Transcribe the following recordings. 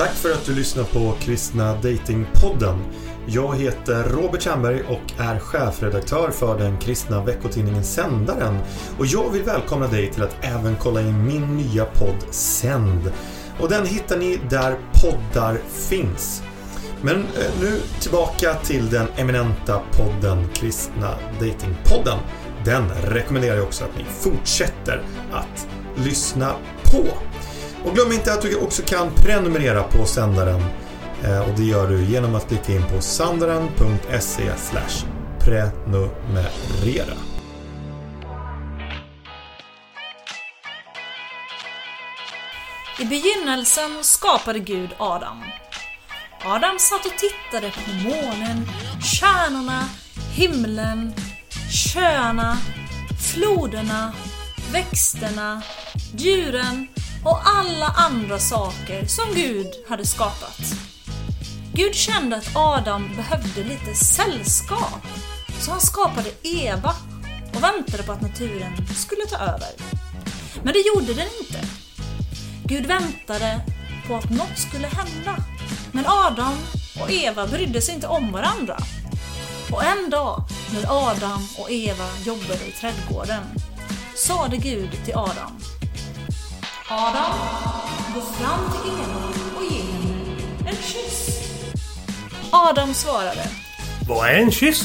Tack för att du lyssnar på Kristna Datingpodden. Jag heter Robert Tjernberg och är chefredaktör för den kristna veckotidningen Sändaren. Och jag vill välkomna dig till att även kolla in min nya podd Sänd. Och den hittar ni där poddar finns. Men eh, nu tillbaka till den eminenta podden Kristna Datingpodden. Den rekommenderar jag också att ni fortsätter att lyssna på. Och glöm inte att du också kan prenumerera på sändaren. Eh, och det gör du genom att klicka in på sandaren.se prenumerera. I begynnelsen skapade Gud Adam. Adam satt och tittade på månen, stjärnorna, himlen, sjöarna, floderna, växterna, djuren och alla andra saker som Gud hade skapat. Gud kände att Adam behövde lite sällskap, så han skapade Eva och väntade på att naturen skulle ta över. Men det gjorde den inte. Gud väntade på att något skulle hända. Men Adam och Eva brydde sig inte om varandra. Och en dag, när Adam och Eva jobbade i trädgården, sade Gud till Adam Adam, gå fram till Eva och ge henne en kyss. Adam svarade Vad är en kyss?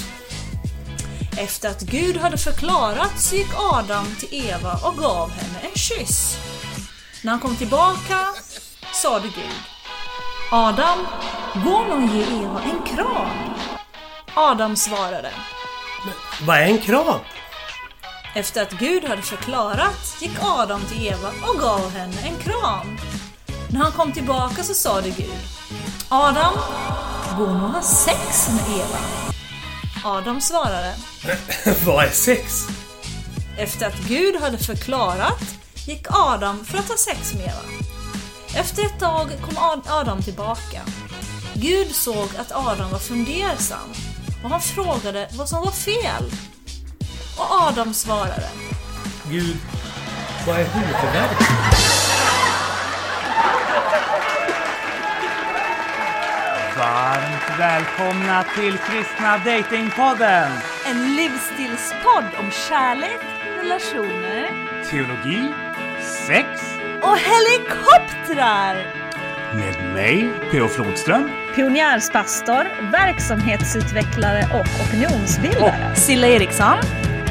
Efter att Gud hade förklarat så gick Adam till Eva och gav henne en kyss. När han kom tillbaka sade Gud Adam, gå nu och ge Eva en kram. Adam svarade Vad är en kram? Efter att Gud hade förklarat gick Adam till Eva och gav henne en kram. När han kom tillbaka så sade Gud Adam, gå nu och ha sex med Eva. Adam svarade Vad är sex? Efter att Gud hade förklarat gick Adam för att ha sex med Eva. Efter ett tag kom Ad- Adam tillbaka. Gud såg att Adam var fundersam och han frågade vad som var fel. Och Adam svarade Gud, vad är huvudvärk? Varmt välkomna till Kristna Datingpodden! En livsstilspodd om kärlek, relationer Teologi, sex och helikoptrar! med mig, P.O. Flodström. pionjärspastor, verksamhetsutvecklare och opinionsbildare. Silla Eriksson.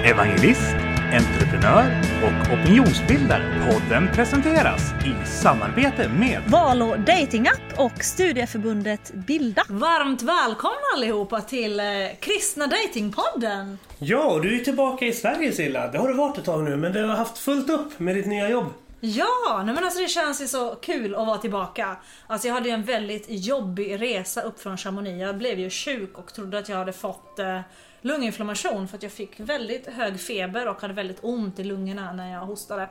Evangelist, entreprenör och opinionsbildare. Podden presenteras i samarbete med Valo datingapp och studieförbundet Bilda. Varmt välkomna allihopa till eh, Kristna Datingpodden! Ja, och du är tillbaka i Sverige Silla. Det har du varit ett tag nu, men du har haft fullt upp med ditt nya jobb. Ja, nej men alltså det känns ju så kul att vara tillbaka. Alltså jag hade ju en väldigt jobbig resa upp från Chamonix. Jag blev ju sjuk och trodde att jag hade fått eh, lunginflammation för att jag fick väldigt hög feber och hade väldigt ont i lungorna när jag hostade.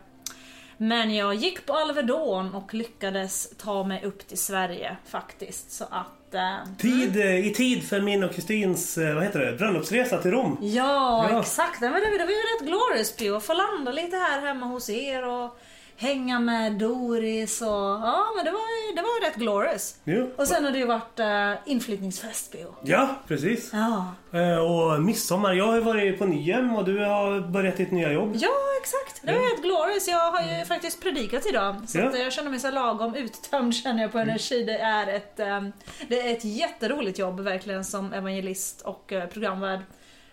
Men jag gick på Alvedon och lyckades ta mig upp till Sverige faktiskt. Så att... Eh, Tid, eh, I tid för min och Kristins, eh, vad heter det, bröllopsresa till Rom. Ja, Ja. exakt. Men det, det var ju rätt glorious Pio. Få landa lite här hemma hos er och hänga med Doris och... Ja, men det var, det var rätt glorious. Jo. Och sen har det ju varit uh, inflyttningsfest Pio. Ja, precis. Ja. Eh, Och midsommar. Jag har ju varit på Nyhem och du har börjat ditt nya jobb. ja, exakt. Det var ju rätt glorious. Jag har ju faktiskt predikat idag. Så Ja. eh, jag känner mig så lagom uttömd känner jag på energi. Det är ett, ehm, det är ett jätteroligt jobb verkligen som evangelist och eh, programvärd.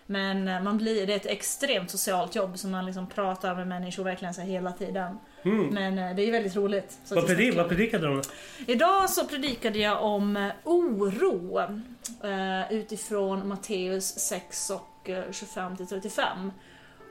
Men man blir, det är ett extremt socialt jobb som man liksom pratar med människor verkligen så hela tiden. Men eh, det är väldigt roligt. Vad, predik, vad predikade du om? Idag så predikade jag om eh, oro eh, utifrån Matteus 6 och eh, 25 till 35.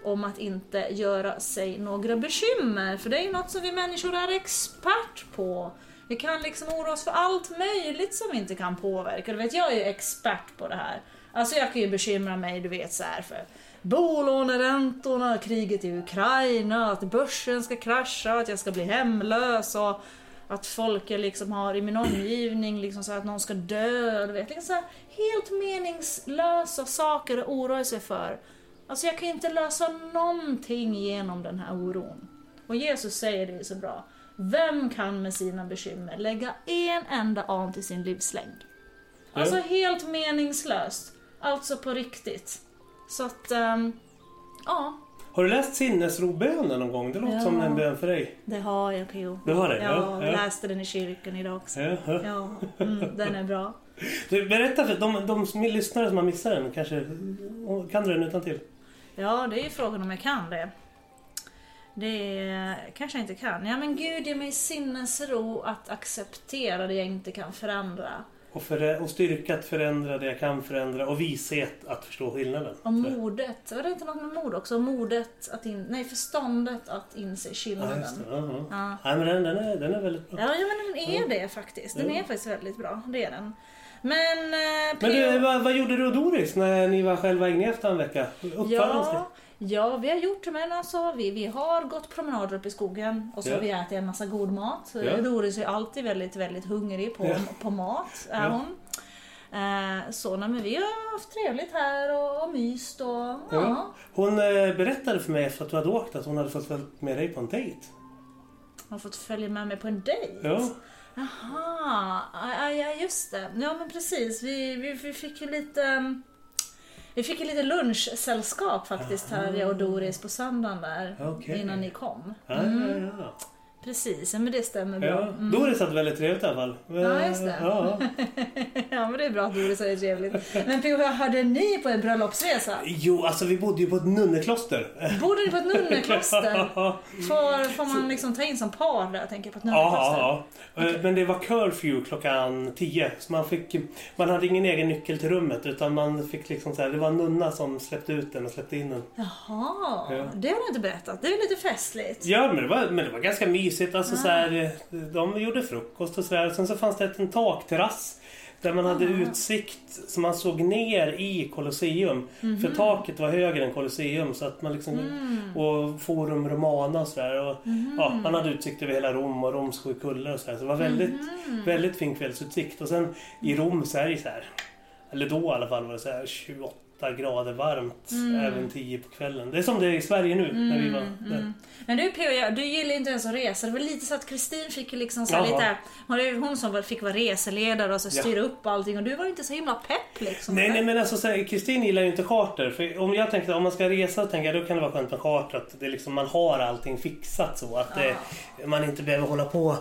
Om att inte göra sig några bekymmer, för det är ju något som vi människor är expert på. Vi kan liksom oroa oss för allt möjligt som vi inte kan påverka. Du vet, jag är ju expert på det här. Alltså jag kan ju bekymra mig, du vet så här för bolåneräntorna, kriget i Ukraina, att börsen ska krascha, att jag ska bli hemlös och att folk jag liksom har i min omgivning, liksom så att någon ska dö. Du vet, liksom så här, helt meningslösa saker att oroa sig för. Alltså jag kan inte lösa någonting genom den här oron. Och Jesus säger det så bra. Vem kan med sina bekymmer lägga en enda an till sin livslängd? Alltså helt meningslöst. Alltså på riktigt. Så att, ehm, ja, Har du läst sinnesrobönen någon gång? Det låter Ja. som en bön för dig. det har jag PO. Du har det? Jag Ja, ja. läste den i kyrkan idag också. Ja, ja. Mm, den är bra. Du, berätta för de, de som lyssnare som har missat den. Kanske, kan du den utan till? Ja, det är ju frågan om jag kan det. Det kanske jag inte kan. Ja men Gud ge mig sinnesro att acceptera det jag inte kan förändra. Och, för, och styrka att förändra det jag kan förändra och vishet att förstå skillnaden. Och modet, var det inte något med mod också? Modet att in, nej förståndet att inse Ja, skillnaden. just det. Ja, ja. Ja. Nej, men den, den, är, den är väldigt bra. Ja, ja men den är det faktiskt. Den Ja. är faktiskt väldigt bra. Det är den. Men... Eh, Men du, vad, vad gjorde du och Doris när ni var själva i efter en vecka? Uppfanns det? Ja, ja, vi har gjort det men alltså vi, vi har gått promenader upp i skogen och så Ja. har vi ätit en massa god mat. Ja. Doris är alltid väldigt, väldigt hungrig på, Ja. på mat. Är Ja. hon. Eh, så nej, men vi har haft trevligt här och, och myst och ja. Hon eh, berättade för mig efter att du hade åkt att hon hade fått följa med dig på en dejt. Har fått följa med mig på en dejt. Ja. Jaha, ja, just det. Ja men precis, vi, vi, vi fick ju lite vi fick ju lite lunchsällskap faktiskt här, jag och Doris på söndagen där. Okej. Innan ni kom. Mm. ja, ja. Precis, men det stämmer bra. ja. Mm. Doris hade väldigt trevligt i alla fall. Ja, just det. Ja. Ja men det är bra att Doris har det trevligt. Men PH, hörde ni på en bröllopsresa? Jo, alltså vi bodde ju på ett nunnekloster. Bodde ni på ett nunnekloster? Får, får man liksom ta in som par där, jag tänker på ett nunnekloster? Ja, ja, ja. Men det var curfew klockan 10. Så man, fick, man hade ingen egen nyckel till rummet utan man fick liksom så här, det var en nunna som släppte ut den och släppte in den. Jaha, Ja. det har du inte berättat. Det är lite festligt. Ja, men det var, men det var ganska mysigt. Alltså, så här, de gjorde frukost och sådär. Sen så fanns det en takterrass där man hade utsikt så man såg ner i Colosseum. För taket var högre än Colosseum. Så att man liksom, Och Forum Romana och sådär. Och, ja, man hade utsikt över hela Rom och Roms sju kullar och sådär. Så det var väldigt, väldigt fin kvällsutsikt. Och sen i Rom så är det så här. Eller då i alla fall var det så här 28 grader varmt. Även 10 på kvällen. Det är som det är i Sverige nu. När vi var där. Men du P.O. du gillar inte ens att resa. Det var lite så att Kristin fick liksom så lite... Hon hon som fick vara reseledare och så Ja. styra upp allting och du var inte så himla pepp liksom. Nej, nej men alltså Kristin gillar ju inte charter. För om jag tänkte om man ska resa tänker jag då kan det vara skönt med charter. Att det är liksom, man har allting fixat så. Att det, man inte behöver hålla på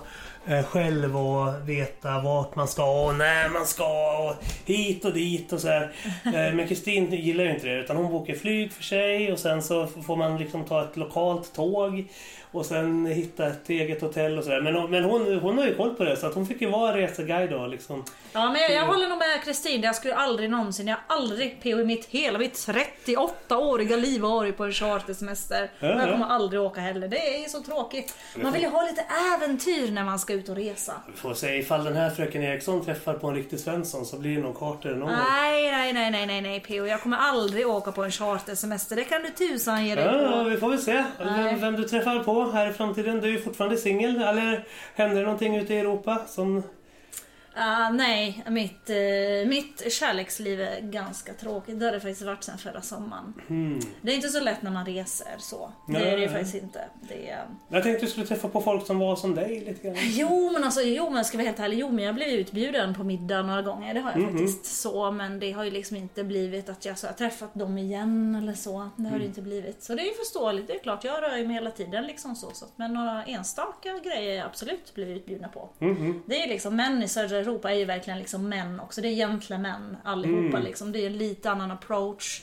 själv och veta vart man ska och när man ska och hit och dit och så här. Eh, men Kristin gillar ju inte det utan hon bokar flyg för sig och sen så får man liksom ta ett lokalt tåg och sen hitta ett eget hotell och sådär. Men, men hon, hon har ju koll på det så att hon fick ju vara reseguide då liksom. Ja men jag, jag håller nog med Kristin. Jag skulle aldrig någonsin, jag har aldrig P.O. i mitt hela mitt 38-åriga liv varit på en chartersemester. Och jag ja. kommer aldrig åka heller. Det är så tråkigt. Man vill ju ha lite äventyr när man ska ut och resa. Vi får se ifall den här fröken Eriksson träffar på en riktig Svensson så blir det nog charter någon. Nej, nej, nej, nej, nej, nej P.O. Jag kommer aldrig åka på en chartersemester. Det kan du tusan ge dig på. Ja, vi får väl se vem, vem du träffar på här i framtiden. Du är ju fortfarande singel. Eller händer det någonting ute i Europa som... Ah, nej, mitt, eh, mitt kärleksliv är ganska tråkigt. Det har det faktiskt varit sedan förra sommaren. Hmm. Det är inte så lätt när man reser så. Det Nej, är det ju nej. faktiskt inte. Det är... Jag tänkte du skulle träffa på folk som var som dig lite grann. Jo men alltså, jo men ska vi helt ärlig, jo men jag blev utbjuden på middag några gånger. Det har jag Mhm. faktiskt så. Men det har ju liksom inte blivit att jag så har träffat dem igen eller så. Det har Mm. det inte blivit. Så det är ju förståeligt. Det är klart, jag rör mig hela tiden liksom så. så. Men några enstaka grejer har jag absolut blivit utbjudna på. Mhm. Det är ju liksom, män i södra Europa är ju verkligen liksom män också. Det är egentligen män allihopa Mm. liksom. Det är en lite annan approach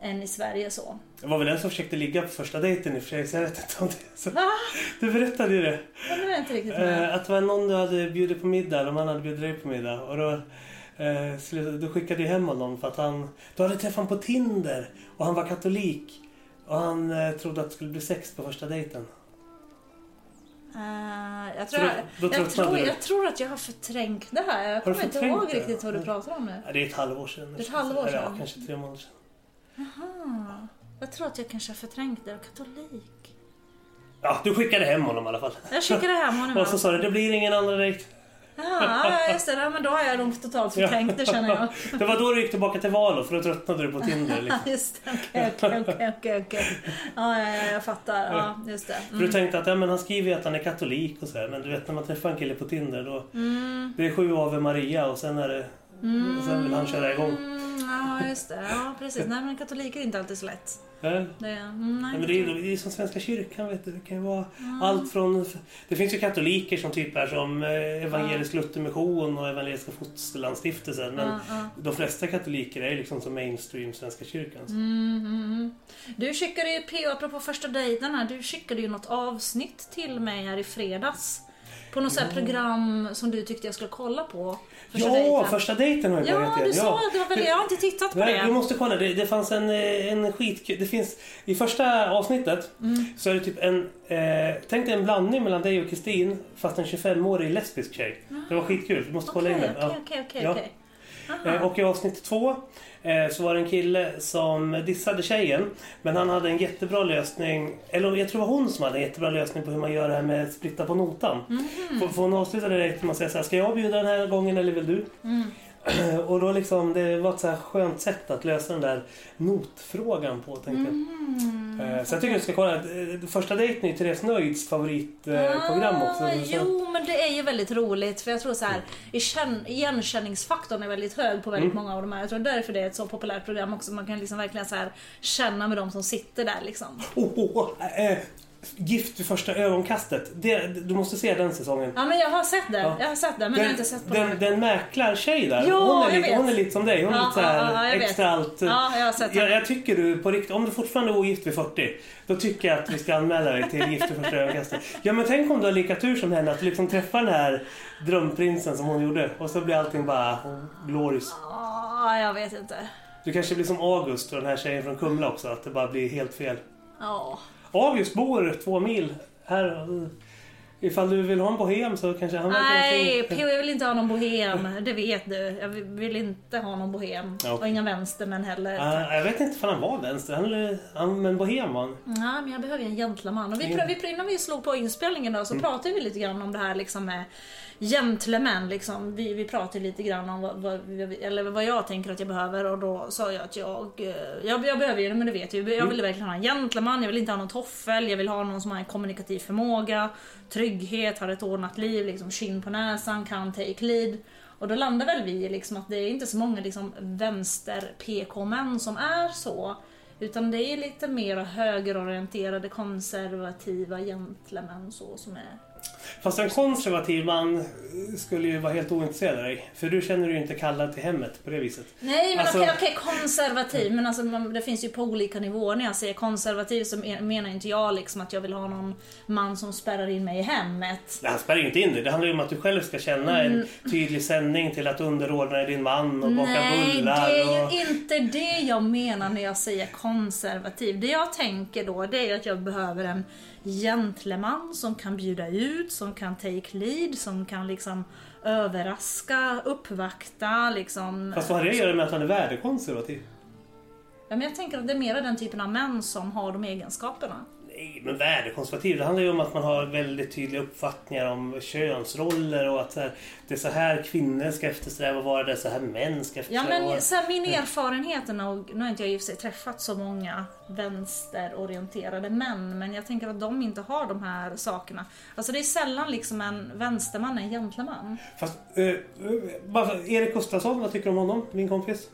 än i Sverige så. Det var väl den som försökte ligga på första dejten i och för sig, så jag vet inte om det så. Va? Du berättade ju det. Ja, det var inte riktigt med. Eh, att det var någon du hade bjudit på middag, eller man hade bjudit dig på middag. Och då, eh, du skickade ju hem honom för att han... Du hade träffat honom på Tinder och han var katolik. Och han eh, trodde att det skulle bli sex på första dejten. Eh, jag, tror, då jag, tror, jag tror att jag har förträngt det här. Jag kommer inte ihåg det? riktigt vad du pratar om nu. Det är ett halvår sedan. Det är ett halvår Eller, Ja, sedan. kanske tre månader sedan. Aha. Jag tror att jag kanske har förträngt det. Katolik. Ja, du skickade hem honom i alla fall. Jag skickade hem honom. Och så sa du, det blir ingen andra dejt. Ja, Ja, just det. Men då har jag nog totalt förträngt det känner jag. Det var då du gick tillbaka till Valo för då tröttnade du på Tinder. Liksom. Just det, okej, okej, okej. Ja, ja, ja, jag fattar. Ja, just det. För du tänkte att ja, men han skriver ju att han är katolik och sådär. Men du vet när man träffar en kille på Tinder då... Det är sju Ave Maria och sen är det... Sen vill han köra igång. Mm, ja, just det. Ja, precis. Nej, men katoliker är inte alltid så lätt. Det, mm, nej. Ja, men det, är, det är som Svenska kyrkan, vet du. Det kan ju vara allt från... Det finns ju katoliker som typ är som eh, Evangelisk Luthermission och Evangeliska Fosterlandsstiftelsen. Men ja. de flesta katoliker är liksom som mainstream Svenska kyrkan. Mm, mm, mm. Du skickade ju, PO, apropå första dejten här, du skickade ju något avsnitt till mig här i fredags. På något här program som du tyckte jag skulle kolla på. Första Ja, dejten. första dejten har ju Ja, börjat du igen. sa att det var väl Jag har inte tittat på Nej, du det. måste kolla. Det, det fanns en, eh, en skitkul... Det finns... I första avsnittet Mm. så är det typ en... Eh, tänk dig en blandning mellan dig och Kristin fast en 25-årig lesbisk tjej. Det var skitkul. Du måste kolla in Okej, det. Ja. okej, okej, okej, Eh, Och i avsnitt två eh, så var det en kille som dissade tjejen. Men han hade en jättebra lösning. Eller jag tror det var hon som hade en jättebra lösning på hur man gör det här med splitta på notan. Får, får hon avsluta det direkt med att säga så här, ska jag bjuda den här gången eller vill du? Mm. Och då liksom, det var ett så här skönt sätt att lösa den där notfrågan på tänkte. Mm. Eh, Så jag tycker du ska kolla. Eh, Första dejten är ju Therese Nöjds favoritprogram också. Ah, Så- jo, men det är ju väldigt roligt för jag tror så här, ikänn- igenkänningsfaktorn är väldigt hög på väldigt Mm. många av de här. Jag tror därför det är ett så populärt program också. Man kan liksom verkligen så här känna med de som sitter där liksom. Oh, oh, oh, eh, gift vid första ögonkastet. Det, du måste se den säsongen. Ja, men jag har sett det. Ja. Jag har sett det, men jag har inte sett på den, det. den mäklartjej där. Ja, hon, är jag lite, vet. hon är lite som dig. Hon är Ja, lite så här ja, vet. extra allt. Ja, jag har sett jag, jag tycker du på riktigt, om du fortfarande är ogift vid 40, då tycker jag att vi ska anmäla dig till Gift vid första ögonkastet. Ja men tänk om du har lika tur som henne, att du liksom träffar den här drömprinsen som hon gjorde. Och så blir allting bara glorious. Ja, jag vet inte. Du kanske blir som August och den här tjejen från Kumla också, att det bara blir helt fel. Ja. August bor två mil här. Ifall du vill ha en bohem så kanske han Nej. PO jag vill inte ha någon bohem. Det vet du. Jag vill inte ha någon bohem. Okej. Och inga vänstermän heller. Ah, jag vet inte ifall han var vänster. Han, han men bohem var han. Ja, men jag behöver ju en gentleman. Och vi, Mm. vi, innan vi slog på inspelningen då, så pratade vi lite grann om det här liksom med gentlemän. Liksom. Vi, vi pratade lite grann om vad, vad, eller vad jag tänker att jag behöver och då sa jag att jag, eh, jag, jag behöver ju men det vet jag. Jag vill verkligen ha en gentleman, jag vill inte ha någon toffel, jag vill ha någon som har en kommunikativ förmåga, trygghet, har ett ordnat liv, liksom skinn på näsan, kan take lead. Och då landar väl vi liksom att det är inte så många liksom vänster-PK-män som är så. Utan det är lite mer högerorienterade, konservativa gentlemän så som är... Fast en konservativ man skulle ju vara helt ointresserad av dig. För du känner dig ju inte kallad till hemmet på det viset. Nej men Alltså- okej, okej, konservativ. Men alltså, det finns ju på olika nivåer. När jag säger konservativ så men- menar inte jag liksom att jag vill ha någon man som spärrar in mig i hemmet. Nej, han spärrar ju inte in dig. Det handlar ju om att du själv ska känna en tydlig sändning till att underordna dig din man och baka Nej, bullar. det är och... ju inte det jag menar när jag säger konservativ. Det jag tänker då, det är att jag behöver en gentleman som kan bjuda ut, som kan take lead, som kan liksom överraska, uppvakta, liksom... Fast vad har det att göra med att han är värdekonservativ? Ja, men jag tänker att det är mer den typen av män som har de egenskaperna. Men värdekonservativ, det handlar ju om att man har väldigt tydliga uppfattningar om könsroller och att så här, det är så här kvinnor ska eftersträva att vara, det är så här män ska Ja eftersträva men så här, min erfarenhet är nog, nu har inte jag sig träffat så många vänsterorienterade män, men jag tänker att de inte har de här sakerna. Alltså det är sällan liksom en vänsterman är en gentleman. Fast, eh, eh, bara, Erik Gustafsson, vad tycker du om honom? Min kompis?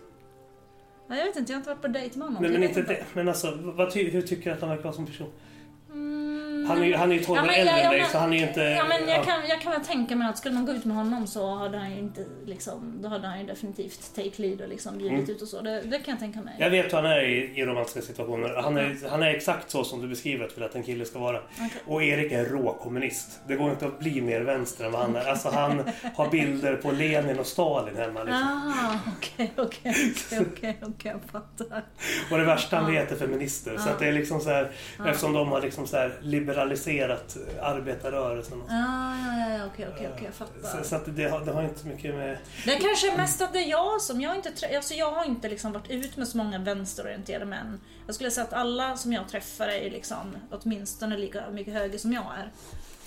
Ja, Jag vet inte, jag har inte varit på dejt med honom. Nej, men inte det. Men alltså, vad hur tycker du att han verkar vara som person? Mm, Han är ju, han är ju 12 år men äldre än ja, dig, så han är inte... Ja men ja. jag kan, jag kan väl tänka mig att skulle man gå ut med honom så hade han ju inte liksom, då hade han ju definitivt take lead och liksom bjudit Mm. ut och så. Det, det kan jag tänka mig. Jag vet hur han är i, i romantiska situationer. Han är, han är exakt så som du beskriver att att en kille ska vara. Och Erik är råkommunist. Det går inte att bli mer vänster än vad han är. Alltså han har bilder på Lenin och Stalin hemma. Liksom. Ah, okej, okej, okej, okej, okej, jag fattar. Och det värsta han vet är feminister. Så att det är liksom så här, eftersom de har liksom så här liberaliserat arbetarrörelsen. Ah, ja, ja, okej, okej, okej, jag fattar. Så, så att det, har, det har inte så mycket med... Det är kanske mest att det är jag som, jag har inte, alltså jag har inte liksom varit ut med så många vänsterorienterade män. Jag skulle säga att alla som jag träffar är liksom åtminstone lika mycket höger som jag är.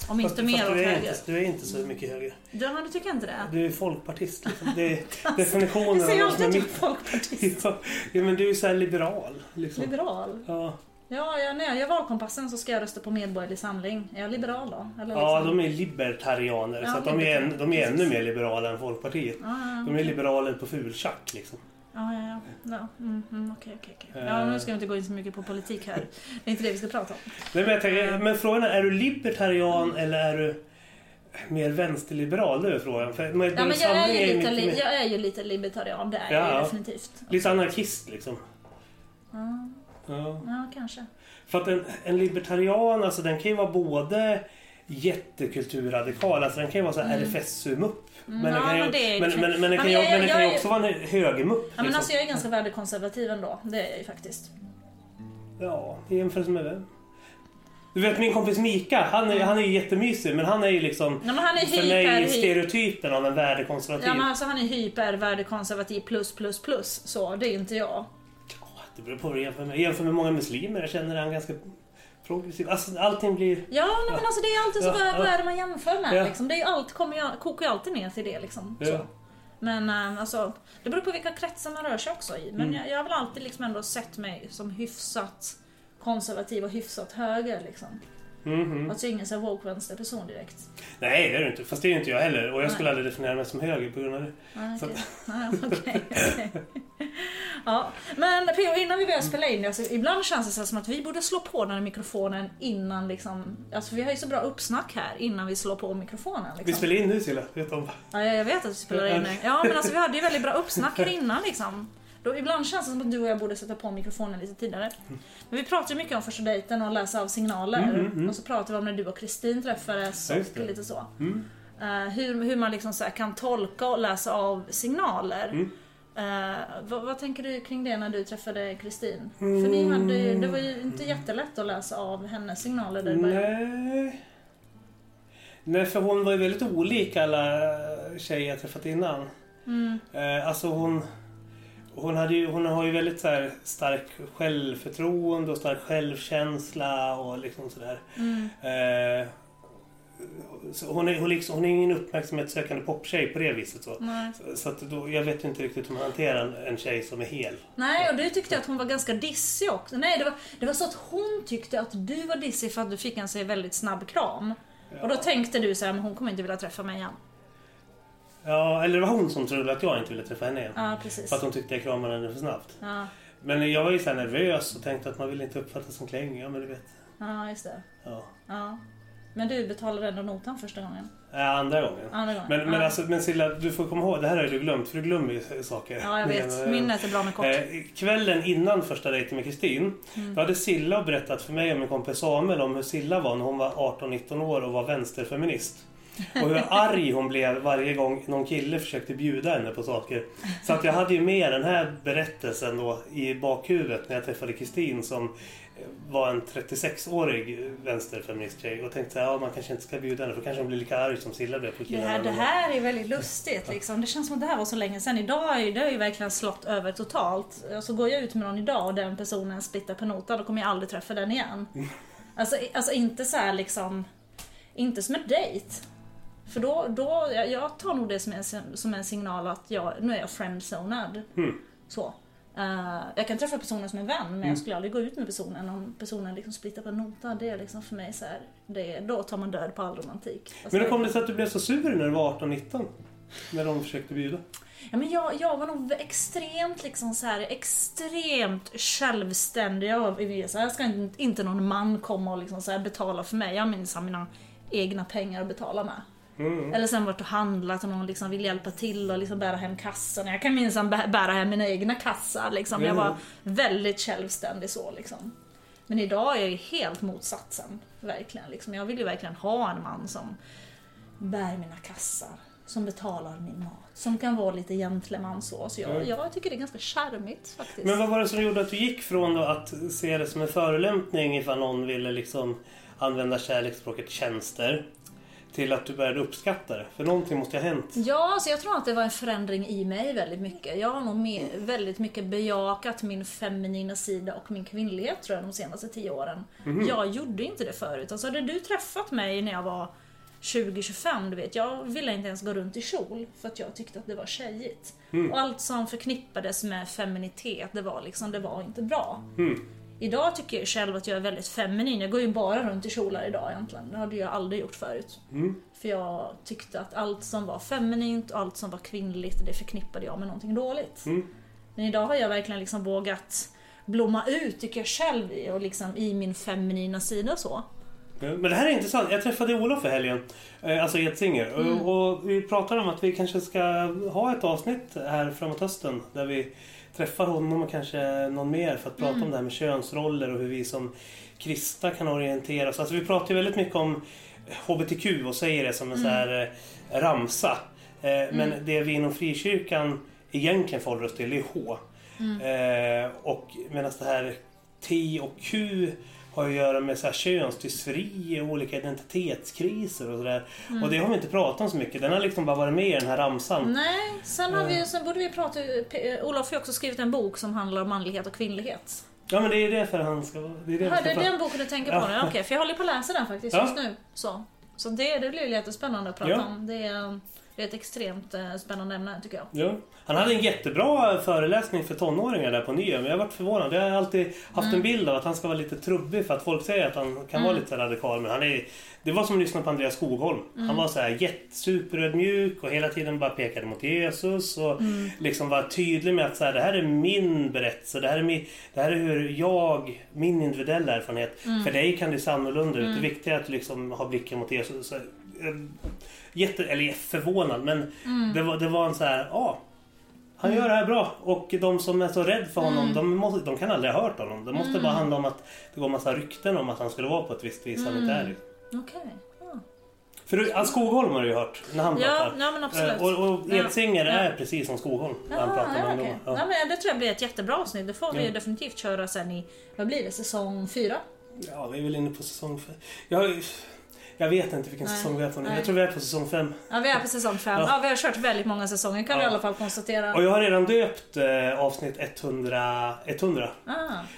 Om inte Fast- mer fast åt du är höger. inte, du är inte så mycket höger. Du, men du tycker inte det? Du är folkpartist. Liksom. Det är definitionen Du säger alltid att du är folkpartist. Ja, men du är så liberal. Liksom. Liberal? Ja. Ja, ja, när jag gör valkompassen så ska jag rösta på Medborgerlig Samling. Är jag liberal då? Eller ja, liksom- de är libertarianer. Ja, så de, är, en, de är ännu mer liberala än Folkpartiet. Ja, ja, De är liberaler på fultjack liksom. ja, ja, ja. Mm, mm. Eh. Ja, nu ska vi inte gå in så mycket på politik här. Det är inte det vi ska prata om. Nej, men, tänker, men frågan är, är du libertarian eller är du mer vänsterliberal? Det är frågan. För Ja, men jag, är ju lite, li- mer- jag är ju lite libertarian, det är jag definitivt. Lite anarkist liksom. Ja, Ja. ja kanske. För att en, en libertarian, alltså den kan ju vara både jättekulturradikal, alltså den kan ju vara så här. Men, Mm. Ja, den kan ju, men det men, men, men den Ja, kan men ju, men också vara en högermupp. Ja, men liksom. alltså jag är ganska värdekonservativ ändå. Det är jag ju faktiskt. Ja, i jämförelse med vem? Du vet min kompis Mika, han är, han är ju jättemysig men han är ju liksom Ja, men han är för mig stereotypen av en värdekonservativ. Ja, men alltså han är hyper, värdekonservativ plus plus plus. Så det är inte jag. Det beror på vad du jämför med. Jämför med många muslimer, jag känner han ganska progressiv. Alltså allting blir... Ja, nej, men alltså det är alltid så. Ja, vad, ja. vad är det man jämför med? Ja. Liksom? Det är allt, kommer ju, kokar ju alltid ner till det. Liksom. Så. Men äh, alltså, det beror på vilka kretsar man rör sig också i. Men Mm. jag, jag har väl alltid liksom ändå sett mig som hyfsat konservativ och hyfsat höger. Liksom. Mhm. Alltså ingen så här woke vänsterperson direkt. Nej, det är det inte. Fast det är inte jag heller. Och jag skulle Nej. aldrig definiera mig som höger på grund av det. Nej, okej. Okej, okej. ja, men P.O. innan vi börjar spela in, alltså, ibland känns det så som att vi borde slå på den här mikrofonen innan liksom, alltså vi har ju så bra uppsnack här innan vi slår på mikrofonen. Vi Liksom. spelar in nu Silla, vet du om. Ja, jag vet att vi spelar in det. Ja, men alltså vi hade ju väldigt bra uppsnack här innan liksom. Då, ibland känns det som att du och jag borde sätta på mikrofonen lite tidigare. Men vi pratar ju mycket om första dejten och läsa av signaler. Mm, mm, mm. Och så pratar vi om när du och Kristin träffades och lite så. Mm. Eh, hur, hur man liksom så kan tolka och läsa av signaler. Mm. Eh, vad, vad tänker du kring det när du träffade Kristin? För ni hade, ju- det var ju inte jättelätt att läsa av hennes signaler där i början. Nej, för hon var ju väldigt olik alla tjejer jag träffat innan. Mm. Eh, alltså hon... Hon, hade ju, hon har ju väldigt så här stark självförtroende och stark självkänsla och liksom sådär. Mm. Eh, så hon, är, hon, liksom, hon är ingen uppmärksamhetssökande poptjej på det viset. Så, Nej. så, så att då, jag vet inte riktigt hur man hanterar en, en tjej som är hel. Nej, och du tyckte att hon var ganska dissig också. Nej, det var, det var så att hon tyckte att du var dissig för att du fick en så väldigt snabb kram. Och då tänkte du så här, men hon kommer inte vilja träffa mig igen. Ja, eller det var hon som trodde att jag inte ville träffa henne igen. Ja, precis. För att hon tyckte jag kramade henne för snabbt. Ja, Men jag var ju så nervös och tänkte att man vill inte uppfattas som klängig. Ja, men du vet. ja, just det. Ja. Ja. Men du betalade ändå notan första gången. Ja, andra gången. Andra gången. Men, men, ja. alltså, men Silla, du får komma ihåg, det här har du glömt, för du glömmer ju saker. Ja, jag vet. Men, eh, Minnet är bra med kort. Eh, kvällen innan första dejten med Kristin, Mm. då hade Silla berättat för mig och min kompis Samuel om hur Silla var när hon var 18-19 år och var vänsterfeminist. Och hur arg hon blev varje gång någon kille försökte bjuda henne på saker. Så att jag hade ju med den här berättelsen då i bakhuvudet när jag träffade Kristin som var en 36-årig vänsterfeministtjej och tänkte att ja, man kanske inte ska bjuda henne för kanske hon blir lika arg som Silla blev på Det killarna. här, det här är väldigt lustigt liksom. Det känns som att det här var så länge sedan. Idag är det har ju verkligen slått över totalt. Så går jag ut med någon idag och den personen splittar på notan, då kommer jag aldrig träffa den igen. Alltså, alltså inte så här liksom... Inte som en dejt. För då, då, jag- tar nog det som en, som en signal att jag, nu är jag friendzonad. Mm. Så. Eh, jag kan träffa personen som en vän men jag skulle aldrig gå ut med personen om personen liksom splittar på en nota. Det är liksom för mig så här, det, då tar man död på all romantik. Alltså, Men hur kom det sig att du blev så sur när du var 18-19? När de försökte bjuda? Ja, men jag, jag var nog extremt liksom så här, extremt självständig. Jag, så här, ska inte, inte någon man komma och liksom så här betala för mig. Jag minns mina egna pengar att betala med. Mm. Eller sen varit och handlat och någon liksom vill hjälpa till och liksom bära hem kassan. Jag kan minsann bä- bära hem mina egna kassar. Liksom. Jag var Mm. väldigt självständig så. Liksom. Men idag är jag ju helt motsatsen. Verkligen. Liksom. Jag vill ju verkligen ha en man som bär mina kassar. Som betalar min mat. Som kan vara lite gentleman så. Så jag, Mm. jag tycker det är ganska charmigt faktiskt. Men vad var det som gjorde att du gick från att se det som en förolämpning ifall någon ville liksom använda kärleksspråket tjänster till att du började uppskatta det? För någonting måste ha hänt. Ja, så jag tror att det var en förändring i mig väldigt mycket. Jag har nog mer, väldigt mycket bejakat min feminina sida och min kvinnlighet tror jag de senaste tio åren. Jag gjorde inte det förut. Alltså hade du träffat mig när jag var 2025, du vet. Jag ville inte ens gå runt i kjol för att jag tyckte att det var tjejigt. Och allt som förknippades med feminitet, det var liksom, det var inte bra. Idag tycker jag själv att jag är väldigt feminin. Jag går ju bara runt i kjolar idag egentligen. Det hade jag aldrig gjort förut. För jag tyckte att allt som var feminint och allt som var kvinnligt, det förknippade jag med någonting dåligt. Men idag har jag verkligen liksom vågat blomma ut, tycker jag själv, och liksom i min feminina sida så. Men det här är intressant. Jag träffade Olof i helgen, eh, alltså Edsinger. Mm. Och, och vi pratade om att vi kanske ska ha ett avsnitt här framåt hösten där vi träffar honom och kanske någon mer för att prata Mm. om det här med könsroller och hur vi som kristna kan orientera oss. Alltså vi pratar ju väldigt mycket om HBTQ och säger det som en Mm. så här eh, ramsa. Eh, Men det vi inom frikyrkan egentligen förhåller oss till är H. Mm. Eh, och medan det här T och Q har att göra med så här könsdysfori och olika identitetskriser och sådär. Mm. Och det har vi inte pratat om så mycket. Den har liksom bara varit med i den här ramsan. Nej, sen, har vi, sen borde vi prata... P- Olof har ju också skrivit en bok som handlar om manlighet och kvinnlighet. Ja men det är därför han ska... Det är det ska det är den boken du tänker på Ja. nu? Okej, för jag håller på att läsa den faktiskt Ja. just nu. Så, så det, det blir jättespännande att prata Ja. om. Det är, det är ett extremt eh, spännande ämne tycker jag. Ja. Han hade en jättebra föreläsning för tonåringar där på Nya, men jag har varit förvånad. Jag har alltid haft Mm. en bild av att han ska vara lite trubbig för att folk säger att han kan vara lite radikal. Men han är, det var som att lyssna på Andreas Skogholm. Mm. Han var så här jättesuperödmjuk och hela tiden bara pekade mot Jesus och Mm. liksom var tydlig med att så här, det här är min berättelse. Det här är, min, det här är hur jag, min individuella erfarenhet. Mm. För dig kan det se annorlunda ut. Det viktiga är att liksom ha blicken mot Jesus. Så, eh, jätte, eller förvånad men Mm. det, var, det var en så här, ja. Han gör det här bra och de som är så rädda för honom Mm. de, måste, de kan aldrig ha hört honom. Det måste bara handla om att det går massa rykten om att han skulle vara på ett visst vis han inte är. det. Okej. Ja. För du, Skogholm har du ju hört när han Ja, pratar. ja, men absolut. Eh, Och, och. Edsinger Ja. är precis som Skogholm när han pratar med ja, okej. Ja. Ja, men det tror jag blir ett jättebra avsnitt. Det får vi definitivt köra sen i, vad blir det, säsong fyra? ja, vi är väl inne på säsong fem. Jag, jag vet inte vilken Nej. säsong vi är på nu. Nej. Jag tror vi är på säsong fem. Ja, vi är på säsong fem. Ja. Ja. vi har kört väldigt många säsonger kan vi i Ja. alla fall konstatera. Och jag har redan döpt eh, avsnitt 100, 100. Ah.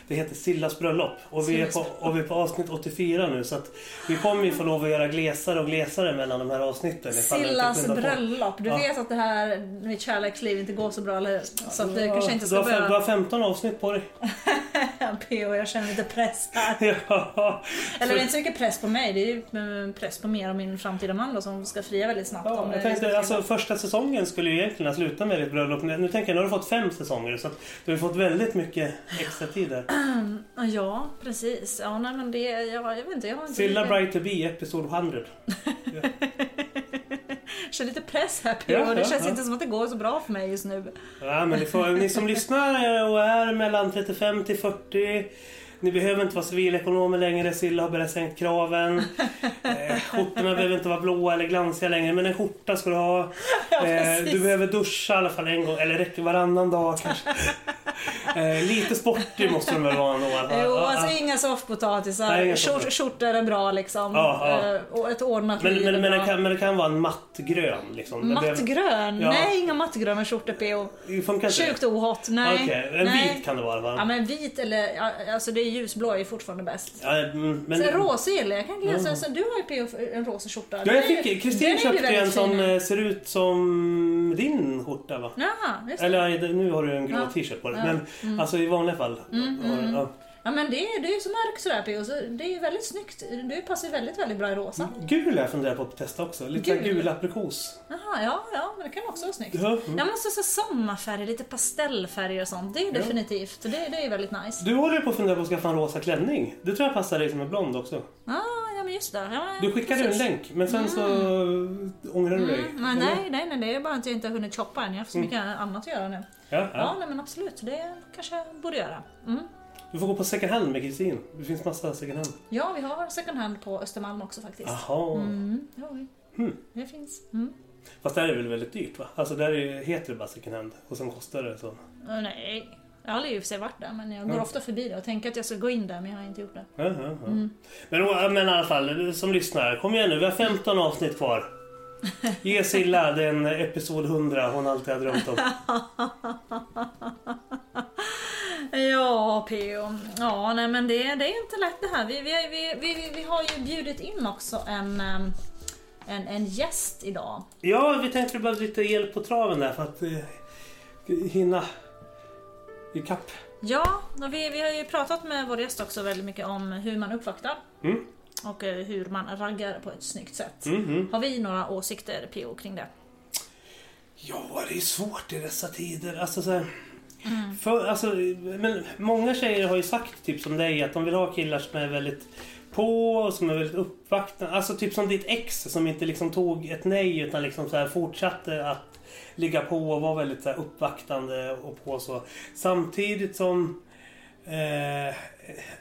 Det heter Sillas bröllop och vi, är på, och vi är på avsnitt 84 nu så att vi kommer ju få lov att göra glesare och glesare mellan de här avsnitten. Sillas bröllop. Du Ja. vet att det här, mitt kärleksliv inte går så bra, eller hur? Så att det kanske inte du, ska har, fem- du börja... har 15 avsnitt på dig. PO, jag känner lite press här. ja. Eller det är inte så mycket press på mig, det är ju press på mer av min framtida man då som ska fria väldigt snabbt. Ja, jag tänkte, alltså, första säsongen skulle ju egentligen slutat med ditt bröllop. Nu tänker jag, nu har du fått fem säsonger så du har fått väldigt mycket extra tid där. Ja, precis. Ja, nej men det, ja, jag vet inte, jag har inte... Silla Bright to be, episod 100. Jag känner lite press här PO, Ja, det ja, känns ja. inte som att det går så bra för mig just nu. Ja, men får, ni som lyssnar och är mellan 35 till 40 ni behöver inte vara civilekonomer längre, Silla har börjat sänkt kraven. Eh, skjortorna behöver inte vara blåa eller glansiga längre, men en skjorta ska du ha. Eh, du behöver duscha i alla fall en gång, eller räcker varannan dag kanske. Eh, lite sportig måste du väl vara ändå? Jo, alltså inga soffpotatisar. Skjortor är bra liksom. Ja, ja. Eh, Och ett ordnat Men, liv men, men, det kan, men det kan vara en mattgrön liksom. Mattgrön? Ja. Nej, inga mattgröna skjortor PO. Det funkar inte. Sjukt ohot. Nej. Okej, en Nej. vit kan det vara va? Ja men vit eller, alltså det är ljusblå är fortfarande bäst. Ja, mm, men, Sen rosa gillar jag. Kan glesa, så du har ju PO en rosa skjorta. Ja, jag fick, Kristin köpte en som eh, ser ut som din skjorta va? Jaha, just det. Eller nu har du en grå Ja. t-shirt på dig. Ja. Mm. Men alltså i vanliga fall. har du- ja. Ja men det, är- det är så mörkt sådär PO, så det är väldigt snyggt. Du passar väldigt, väldigt bra i rosa. Gul jag funderar på att testa också. Lite Gul? gul, aprikos. Jaha, ja, ja, men det kan också vara snyggt. Ja, mm. Jag måste säga sommarfärger, lite pastellfärger och sånt. Det är definitivt, det, det är väldigt nice. Du håller ju på att fundera på att skaffa en rosa klänning. Det tror jag passar dig som är blond också. Ah, ja men just det. Ja, Du skickade ju en precis. länk men sen så ångrar du dig. Mm, men nej, nej, nej, det är bara att jag inte har hunnit shoppa än. Jag har så mycket annat att göra nu. Ja, Ja, ja. nej, men absolut. Det kanske jag borde göra. Mm. Du får gå på second hand med Kristin. Det finns massa second hand. Ja, vi har second hand på Östermalm också faktiskt. Jaha. Mm, det har vi. Hmm. Det finns. Mm. Fast där är det väl väldigt dyrt va? Alltså där är, heter det bara second hand och sen kostar det så. Uh, nej, jag har aldrig i och för sig varit där men jag går Mm. ofta förbi det och tänker att jag ska gå in där men jag har inte gjort det. Ja. Mm. Men, men i alla fall, som lyssnar. Kom igen nu, vi har 15 avsnitt kvar. Ge Silla den episod 100 hon alltid har drömt om. Ja, P.O. Ja, nej men det, det är inte lätt det här. Vi, vi, vi, vi, vi har ju bjudit in också en, en, en gäst idag. Ja, vi tänkte behöva lite hjälp på traven där för att eh, hinna ikapp. Ja, och vi, vi har ju pratat med vår gäst också väldigt mycket om hur man uppvaktar. Mm. Och eh, hur man raggar på ett snyggt sätt. Mhm. Har vi några åsikter PO kring det? Ja, det är svårt i dessa tider. Alltså, så här, för, alltså, men många tjejer har ju sagt, typ som dig, att de vill ha killar som är väldigt på och som är väldigt uppvaktande. Alltså typ som ditt ex som inte liksom tog ett nej utan liksom så här fortsatte att ligga på och vara väldigt så här uppvaktande och på så. Samtidigt som eh,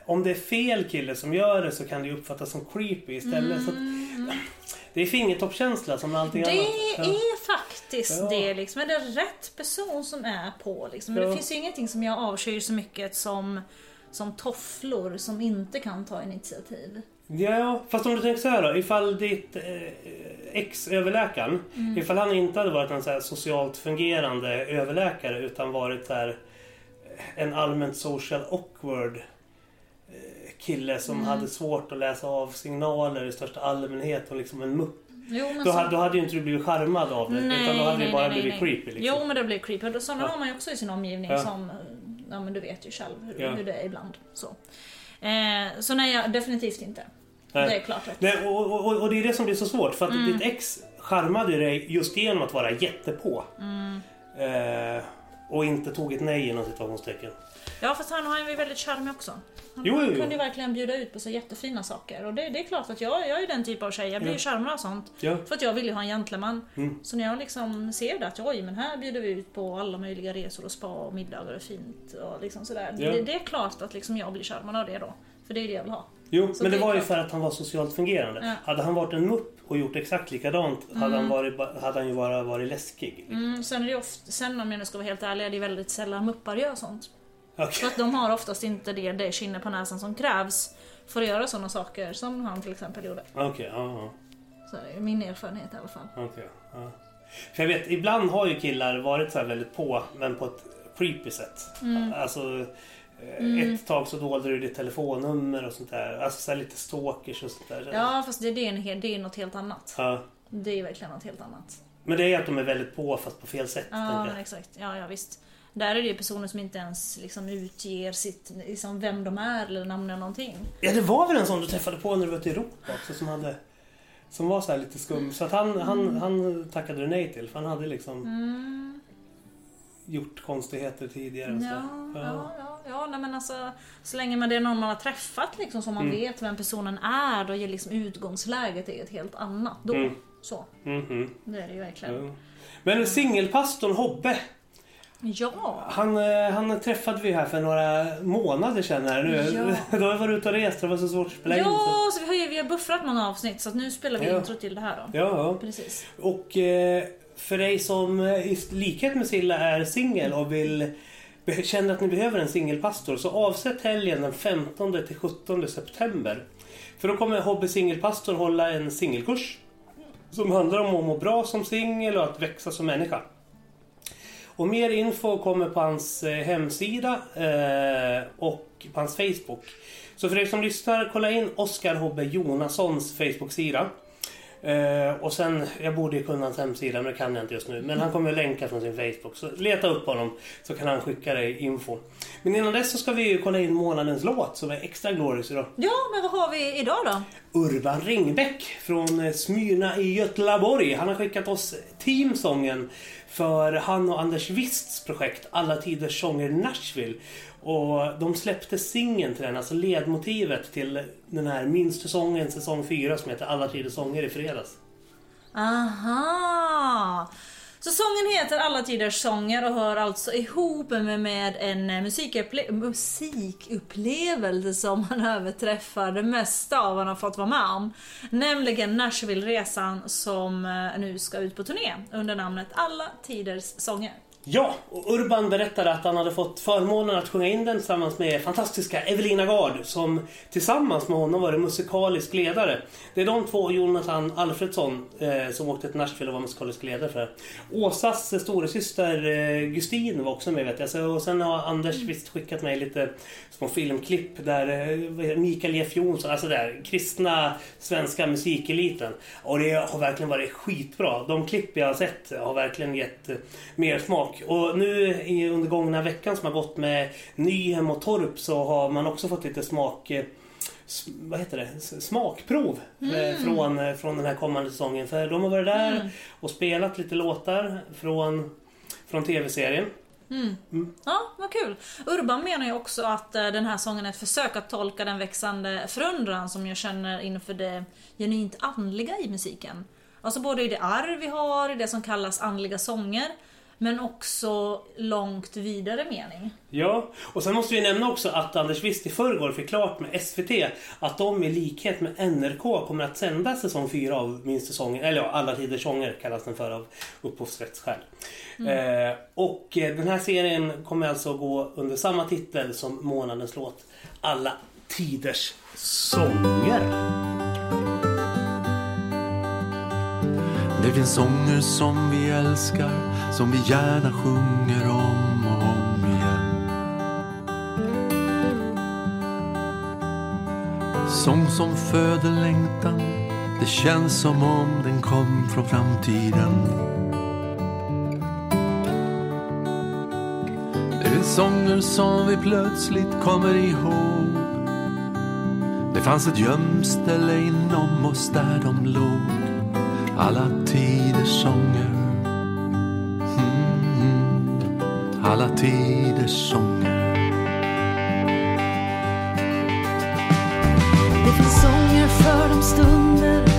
om det är fel kille som gör det så kan det uppfattas som creepy istället. Så att, det är fingertoppskänsla som allting Det annat. Ja. är faktiskt Ja. det liksom. Är det rätt person som är på liksom? Men Ja. det finns ju ingenting som jag avskyr så mycket som, som tofflor som inte kan ta initiativ. Ja, fast om du tänker så här då. Ifall ditt eh, ex, överläkaren, Mm. ifall han inte hade varit en så socialt fungerande överläkare utan varit så här en allmänt social awkward kille som Mm. hade svårt att läsa av signaler i största allmänhet och liksom en mupp. Jo, men Då, så- hade, då hade ju inte du blivit charmad av det. utan då hade det bara blivit creepy. Liksom. Jo men det blir creepy. Och Sådana Ja. har man ju också i sin omgivning Ja. som, ja men du vet ju själv hur, Ja. hur det är ibland. Så, eh, så nej, jag, definitivt inte. Nej. Det är klart rätt. Nej, och, och, och det är det som blir så svårt. För att Mm. ditt ex charmade dig just genom att vara jättepå. Mm. Eh, och inte tog ett nej inom situationstecken. Ja fast han har ju väldigt charmig också. Han Jo, jo, kunde ju verkligen bjuda ut på så jättefina saker. Och det, det är klart att jag, jag är den typ av tjej, jag blir Ja. charmad av sånt. Ja. För att jag vill ju ha en gentleman. Mm. Så när jag liksom ser det att oj men här bjuder vi ut på alla möjliga resor och spa och middagar och fint och liksom sådär. Ja. Det, det är klart att liksom jag blir charmad av det då. För det är det jag vill ha. Jo, Så men det är var ju för att han var socialt fungerande. Ja. Hade han varit en mupp och gjort exakt likadant hade, han varit, ba- hade han ju bara varit läskig. Mm, sen är det ofta, sen om jag nu ska vara helt ärlig, är det väldigt sällan muppar gör sånt. För Okej. att de har oftast inte det, det kinne på näsan som krävs för att göra sådana saker som han till exempel gjorde. Okej, ja, ja. Så det är min erfarenhet i alla fall. Okej, ja. För jag vet, ibland har ju killar varit så här väldigt på, men på ett creepy sätt. Mm. Alltså, eh, ett tag så dolde du ditt telefonnummer och sånt där. Alltså så lite stalkers och sånt där. Ja, fast det, det, är, en, det är något helt annat. Ja. Det är verkligen något helt annat. Men det är att de är väldigt på fast på fel sätt. Ja, exakt. Ja, ja, visst. Där är det personer som inte ens liksom utger sitt, liksom vem de är eller namnar någonting. Ja, det var väl en sån du träffade på när du var i Europa också som hade som var så här lite skum. Så att han, han, han tackade du nej till för han hade liksom Mm. gjort konstigheter tidigare. Och så. Ja, ja, ja, ja nej, men alltså så länge man det är någon man har träffat liksom som man Mm. vet vem personen är då är liksom utgångsläget är ett helt annat då. Mm. Så, Mhm. det är det ju verkligen. Ja. Men singelpastorn Hobbe, Ja. han, eh, han träffade vi här för några månader sedan här nu. Ja. Då har jag varit ute och rest det var så svårt att spela in. Ja, så vi har vi har buffrat många avsnitt så nu spelar vi Ja. intro till det här då. Ja. Precis. Och eh, för dig som eh, i likhet med Silla är singel och vill känner att ni behöver en singelpastor så avsätt helgen den 15 till 17 september. För då kommer Hobby Singelpastor hålla en singelkurs som handlar om att må bra som singel och att växa som människa. Och mer info kommer på hans eh, hemsida eh, och på hans Facebook. Så för er som lyssnar, kolla in Oskar Hobbe Jonassons Facebook-sida. Eh, och sen, jag borde ju kunna hans hemsida men det kan jag inte just nu. Men han kommer att länka från sin Facebook. Så leta upp honom så kan han skicka dig info. Men innan dess så ska vi ju kolla in månadens låt som är extra glorious idag. Ja, men vad har vi idag då? Urban Ringbäck från Smyrna i Götlaborg. Han har skickat oss teamsången för han och Anders Wists projekt Alla Tiders Sånger Nashville. Och de släppte singeln till den, alltså ledmotivet till den här minsta sången säsong 4 som heter Alla Tiders Sånger i fredags. Aha! Så sången heter Alla Tiders Sånger och hör alltså ihop med, med en musikupple- musikupplevelse som han överträffar det mesta av vad han har fått vara med om. Nämligen Nashville-resan som eh, nu ska ut på turné under namnet Alla Tiders Sånger. Ja, och Urban berättade att han hade fått förmånen att sjunga in den tillsammans med fantastiska Evelina Gard som tillsammans med honom varit musikalisk ledare. Det är de två Jonathan Alfredsson eh, som åkte till Nashville och var musikalisk ledare för det. Åsas storasyster eh, Gustin var också med vet jag. Så, och sen har Anders visst skickat mig lite små filmklipp där eh, Mikael Jeff Jonsson, alltså där kristna svenska musikeliten. Och det har verkligen varit skitbra. De klipp jag har sett har verkligen gett eh, mer smak. Och nu under gångna veckan som har gått med Nyhem och Torp så har man också fått lite smak eh, vad heter det? Smakprov eh, från, från den här kommande säsongen. För de har varit där och spelat lite låtar från, från tv-serien. Ja, vad kul. Urban menar ju också att eh, den här sången är ett försök att tolka den växande förundran som jag känner inför det genuint andliga i musiken. Alltså både i det arv vi har, i det som kallas andliga sånger, men också långt vidare mening. Ja, och sen måste vi nämna också att Anders Wist i förrgår fick klart med SVT att de i likhet med NRK kommer att sända säsong 4 av Minst säsongen, eller ja, Alla tiders sånger kallas den för av upphovsrättsskäl. Eh, och eh, den här serien kommer alltså gå under samma titel som månadens låt Alla tiders sånger. Det finns sånger som vi älskar, som vi gärna sjunger om och om igen. Sång som föder längtan, det känns som om den kom från framtiden. Det finns sånger som vi plötsligt kommer ihåg. Det fanns ett gömställe inom oss där de låg alla tiders sånger. Mm, Alla tiders sånger. Det finns sånger för de stunder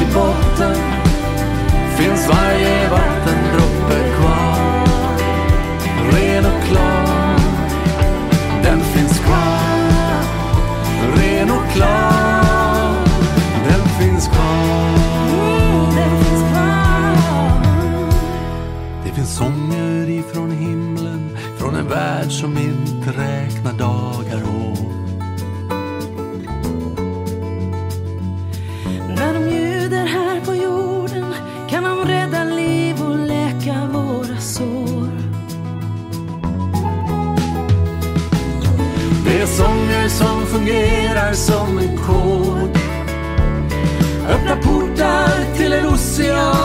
till botten. Finns varje vattendroppe som en kod. Öppna portar till en ocean.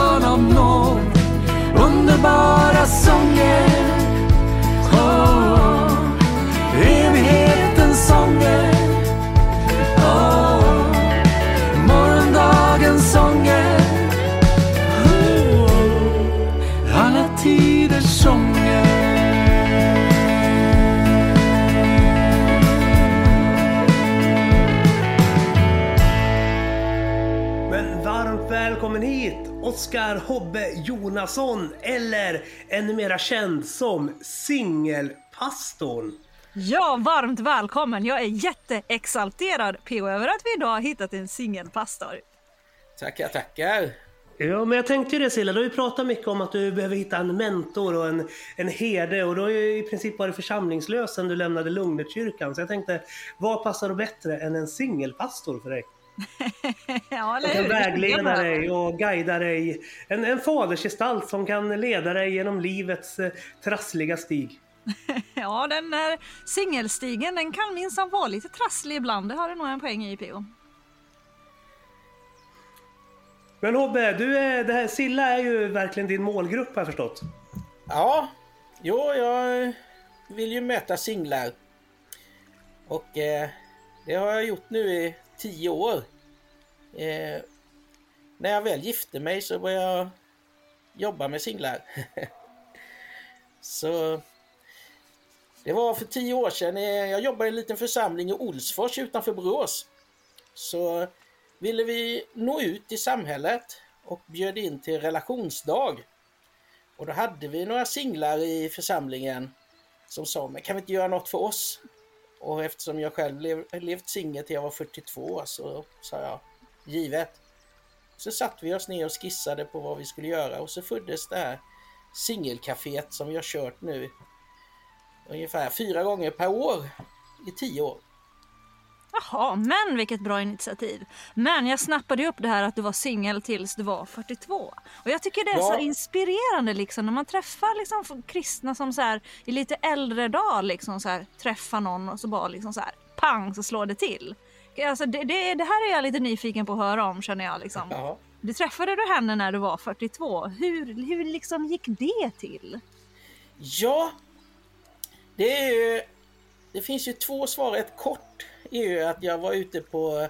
Oskar Hobbe Jonasson eller ännu mera känd som Singelpastorn. Ja, varmt välkommen! Jag är jätteexalterad PO över att vi idag har hittat en singelpastor. Tackar, tackar. Ja, men jag tänkte ju det Silla, du har ju pratat mycket om att du behöver hitta en mentor och en, en herde och du har ju i princip varit församlingslös sedan du lämnade Lugnetkyrkan. Så jag tänkte, vad passar bättre än en singelpastor för dig? ja, eller Som kan hur? vägleda dig och guida dig. En, en fadersgestalt som kan leda dig genom livets eh, trassliga stig. Ja, den där singelstigen den kan minsann vara lite trasslig ibland. Det har du nog en poäng i PO. Men Hobbe, du är, det här, Silla är ju verkligen din målgrupp har jag förstått. Ja, jo, jag vill ju möta singlar. Och eh, det har jag gjort nu i tio år. Eh, när jag väl gifte mig så började jag jobba med singlar. så det var för tio år sedan. Eh, jag jobbade i en liten församling i Olsfors utanför Borås. Så ville vi nå ut i samhället och bjöd in till relationsdag. Och då hade vi några singlar i församlingen som sa, men kan vi inte göra något för oss? Och eftersom jag själv lev, levt singel till jag var 42 så sa jag, givet. Så satte vi oss ner och skissade på vad vi skulle göra och så föddes det här singelcaféet som vi har kört nu ungefär fyra gånger per år i tio år. Jaha, men vilket bra initiativ. Men jag snappade upp det här att du var singel tills du var 42. Och jag tycker det är Ja. så inspirerande liksom när man träffar liksom kristna som så här i lite äldre dag liksom så här träffar någon och så bara liksom så här pang så slår det till. Alltså det, det, det här är jag lite nyfiken på att höra om känner jag liksom. Ja. Du träffade du henne när du var 42. Hur, hur liksom gick det till? Ja, det är ju... Det finns ju två svar. Ett kort är ju att jag var ute på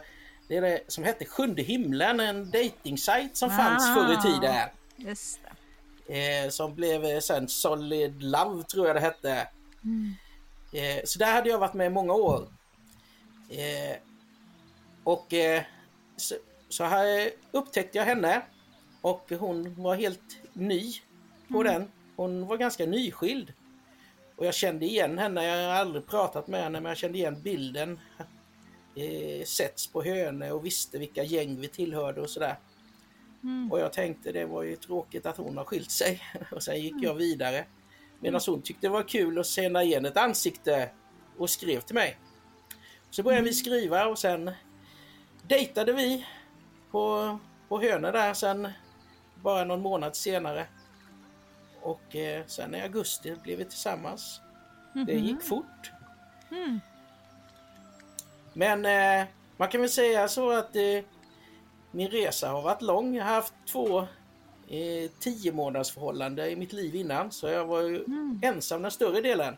det det som hette Sjunde himlen, en datingsajt som fanns Ah. förr i tiden. Just det. Eh, som blev eh, sen Solid Love tror jag det hette. Eh, så där hade jag varit med i många år. Eh, och eh, så, så här upptäckte jag henne och hon var helt ny på den. Hon var ganska nyskild. Och jag kände igen henne, jag har aldrig pratat med henne men jag kände igen bilden. Eh, sätts på hönor och visste vilka gäng vi tillhörde och sådär. Och jag tänkte det var ju tråkigt att hon har skilt sig. Och sen gick jag vidare. Medan hon tyckte det var kul att känna igen ett ansikte och skrev till mig. Så började vi skriva och sen dejtade vi på, på hönor där sen bara någon månad senare. Och eh, sen i augusti blev vi tillsammans. Det gick fort. Men eh, man kan väl säga så att eh, min resa har varit lång. Jag har haft två eh, tio månaders förhållande i mitt liv innan. Så jag var ju ensam den större delen.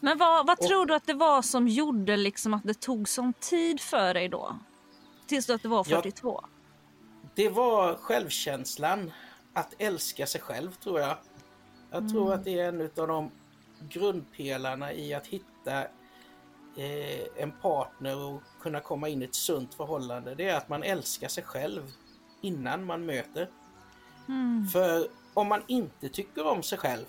Men vad, vad tror du att det var som gjorde liksom att det tog sån tid för dig då? Tills du att du var Ja. 42? Det var självkänslan. Att älska sig själv tror jag. Jag tror att det är en av de grundpelarna i att hitta eh, en partner och kunna komma in i ett sunt förhållande. Det är att man älskar sig själv innan man möter. För om man inte tycker om sig själv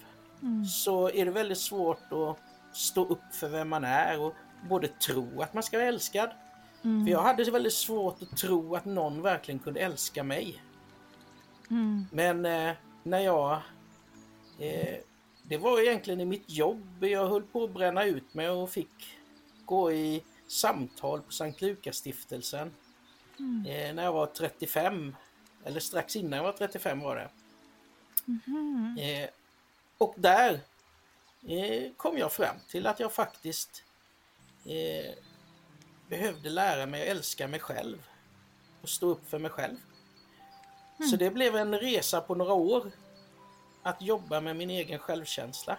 så är det väldigt svårt att stå upp för vem man är och både tro att man ska vara älskad. För jag hade väldigt svårt att tro att någon verkligen kunde älska mig. Men eh, när jag... Eh, det var egentligen i mitt jobb. Jag höll på att bränna ut mig och fick gå i samtal på Sankt Lukasstiftelsen. Eh, när jag var 35. Eller strax innan jag var 35 var det. Eh, och där eh, kom jag fram till att jag faktiskt eh, behövde lära mig att älska mig själv. Och stå upp för mig själv. Så det blev en resa på några år. Att jobba med min egen självkänsla.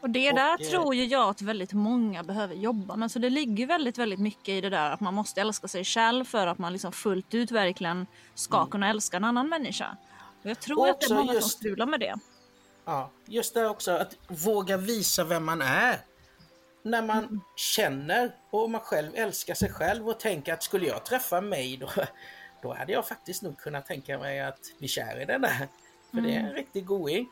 Och det Och, där eh, tror ju jag att väldigt många behöver jobba med. Så det ligger väldigt, väldigt mycket i det där att man måste älska sig själv för att man liksom fullt ut verkligen ska kunna älska en annan människa. Och jag tror Mm. Och att det är många som just- strular med det. Ja, just det också att våga visa vem man är. När man Mm. känner och man själv älskar sig själv och tänker att skulle jag träffa mig då, då hade jag faktiskt nog kunnat tänka mig att bli kär i den där. För det är Mm. en riktig going.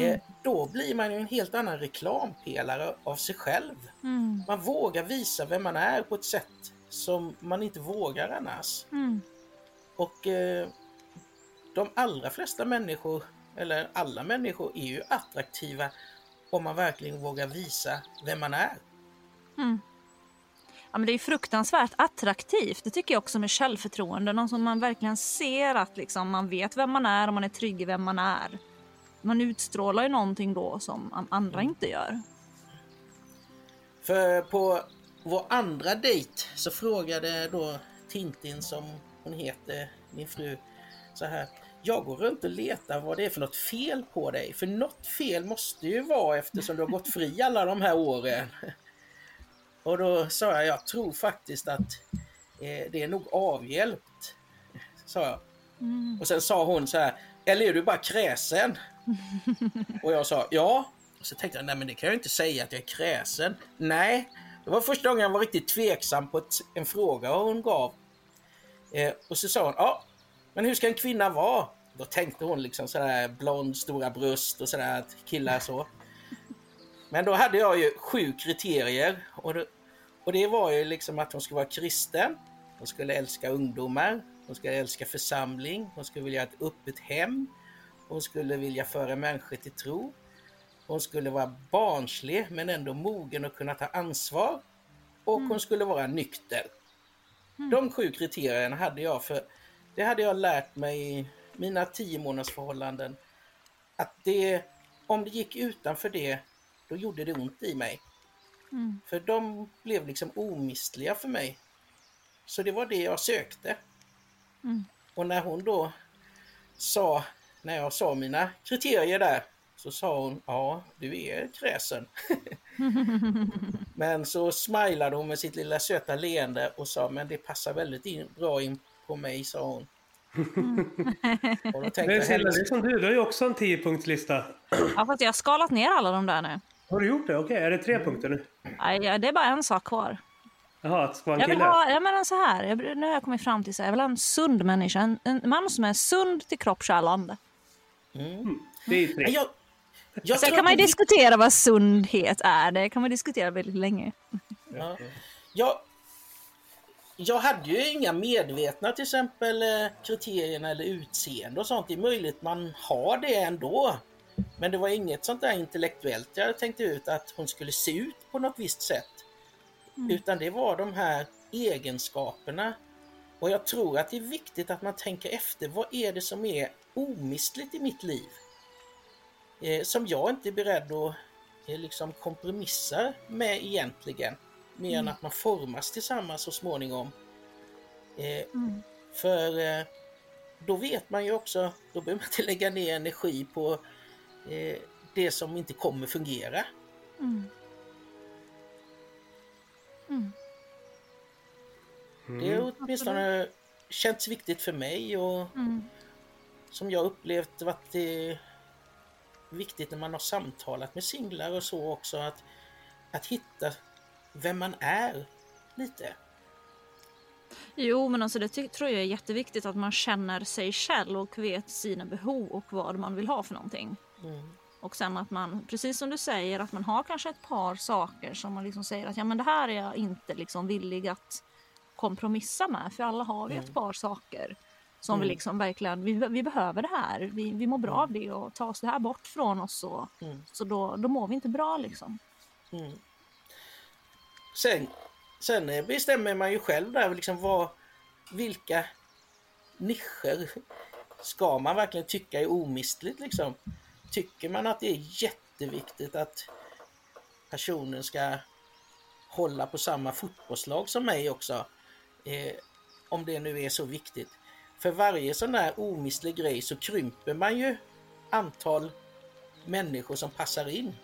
Eh, då blir man ju en helt annan reklampelare av sig själv. Mm. Man vågar visa vem man är på ett sätt som man inte vågar annars. Och eh, de allra flesta människor, eller alla människor, är ju attraktiva om man verkligen vågar visa vem man är. Ja, men det är fruktansvärt attraktivt. Det tycker jag också med självförtroende. Någon som man verkligen ser att liksom, man vet vem man är och man är trygg i vem man är. Man utstrålar ju någonting då som an- andra inte gör. För på vår andra dejt så frågade då Tintin, som hon heter, min fru, så här. Jag går runt och letar vad det är för något fel på dig. För något fel måste ju vara eftersom du har gått fri alla de här åren. Och då sa jag, jag tror faktiskt att eh, det är nog avhjälpt. Sa jag. Och sen sa hon så här, eller är du bara kräsen? Och jag sa, ja. Och så tänkte jag, nej men det kan jag inte säga att jag är kräsen. Nej, det var första gången jag var riktigt tveksam på ett, en fråga hon gav. Eh, och så sa hon, ja, men hur ska en kvinna vara? Då tänkte hon liksom sådär blond, stora bröst och sådär att killar så. Men då hade jag ju sju kriterier och och det var ju liksom att hon skulle vara kristen, hon skulle älska ungdomar, hon skulle älska församling, hon skulle vilja ha ett öppet hem, hon skulle vilja föra människor till tro, hon skulle vara barnslig men ändå mogen och kunna ta ansvar. Och hon skulle vara nykter. De sju kriterierna hade jag för det hade jag lärt mig i mina tio månaders förhållanden. Att det, om det gick utanför det, då gjorde det ont i mig. För de blev liksom omistliga för mig. Så det var det jag sökte. Och när hon då sa, när jag sa mina kriterier där, så sa hon, ja, du är kräsen. men så smilade hon med sitt lilla söta leende och sa, men det passar väldigt in, bra in på mig, sa hon. och då tänkte Silla, det är som du. Du har ju också en 10-punktslista. Ja, fast jag har skalat ner alla de där nu. Har du gjort det? Okej, är det tre punkter nu? Nej, ja, det är bara en sak kvar. Jaha, ska vara en Jag vill kille? ha, ja, men så här, jag, nu har jag kommit fram till så här, jag vill ha en sund människa. En, en man som är sund till kropp, själ ande. Det är tre. Jag, jag Sen kan man ju diskutera vad sundhet är. Det kan man diskutera väldigt länge. Ja. Jag, jag hade ju inga medvetna till exempel eh, kriterierna eller utseende och sånt. Det är möjligt man har det ändå. Men det var inget sånt där intellektuellt jag tänkte ut att hon skulle se ut på något visst sätt. Utan det var de här egenskaperna. Och jag tror att det är viktigt att man tänker efter. Vad är det som är omistligt i mitt liv? Eh, som jag inte är beredd att eh, liksom kompromissa med egentligen. Mer än att man formas tillsammans så småningom. Eh, För eh, då vet man ju också, då behöver man inte lägga ner energi på eh, det som inte kommer fungera. Det har åtminstone känts viktigt för mig och som jag upplevt varit eh, viktigt när man har samtalat med singlar och så också att, att hitta vem man är lite. Jo, men alltså det tror jag är jätteviktigt att man känner sig själv och vet sina behov och vad man vill ha för någonting. Och sen att man, precis som du säger, att man har kanske ett par saker som man liksom säger att ja men det här är jag inte liksom villig att kompromissa med. För alla har vi ett par saker som vi liksom verkligen, vi, vi behöver det här. Vi, vi mår bra av det och tar oss det här bort från oss så, så då, då mår vi inte bra liksom. Sen, sen eh, bestämmer man ju själv där liksom vad, vilka nischer ska man verkligen tycka är omistligt liksom. Tycker man att det är jätteviktigt att personen ska hålla på samma fotbollslag som mig också. Eh, om det nu är så viktigt. För varje sån där omistlig grej så krymper man ju antal människor som passar in.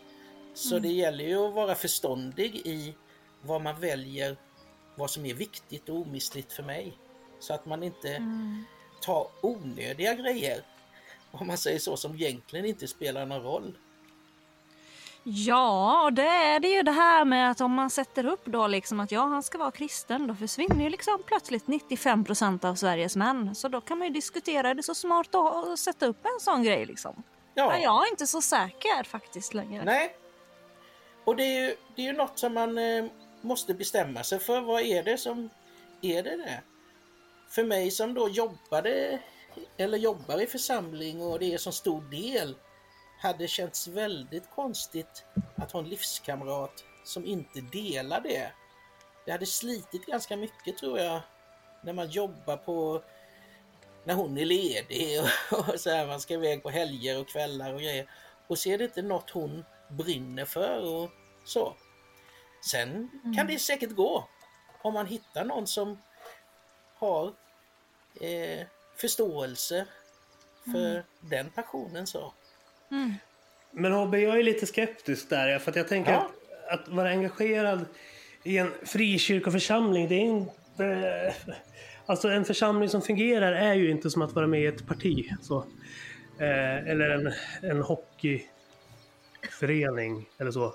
Så det gäller ju att vara förståndig i vad man väljer, vad som är viktigt och omistligt för mig. Så att man inte tar onödiga grejer, om man säger så, som egentligen inte spelar någon roll. Ja, och det är det ju det här med att om man sätter upp då liksom att ja, han ska vara kristen, då försvinner ju liksom plötsligt 95 procent av Sveriges män. Så då kan man ju diskutera, är det så smart att sätta upp en sån grej liksom? Ja. Ja, jag är inte så säker faktiskt längre. nej. Och det är ju, det är ju något som man eh, måste bestämma sig för. Vad är det som är det det? för mig som då jobbade eller jobbar i församling och det är som stor del hade känts väldigt konstigt att ha en livskamrat som inte delar det. Det hade slitit ganska mycket tror jag när man jobbar på när hon är ledig och, och så här, man ska iväg på helger och kvällar och grejer. Och så är det inte något hon brinner för och så. Sen kan det säkert gå om man hittar någon som har eh, förståelse för den passionen så. Men Hobbe, jag är lite skeptisk där. För att jag tänker Ja. att, att vara engagerad i en frikyrkoförsamling, det är inte... Alltså en församling som fungerar är ju inte som att vara med i ett parti. Så. Eh, eller en, en hockeyförening eller så.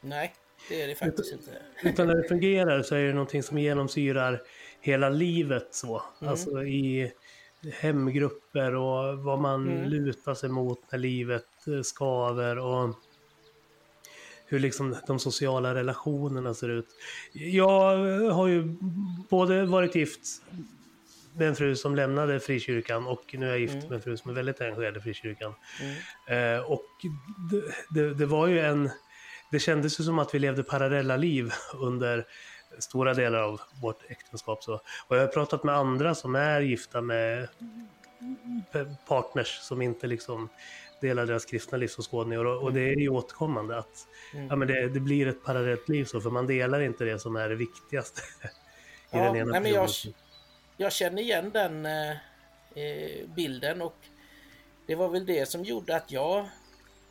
Nej, det är det faktiskt inte. Utan när det fungerar så är det någonting som genomsyrar hela livet så. Alltså i hemgrupper och vad man lutar sig mot när livet eh, skaver och hur liksom de sociala relationerna ser ut. Jag har ju både varit gift med en fru som lämnade frikyrkan och nu är jag gift med en fru som är väldigt engagerad i frikyrkan. Eh, och det, det, det var ju en... Det kändes ju som att vi levde parallella liv under stora delar av vårt äktenskap. Så. Och jag har pratat med andra som är gifta med partners som inte liksom delar deras kristna livsåskådningar. Och, och det är ju återkommande att ja, men det, det blir ett parallellt liv så, för man delar inte det som är det viktigaste. i Ja, den ena nej, men jag, jag känner igen den eh, eh, bilden och det var väl det som gjorde att jag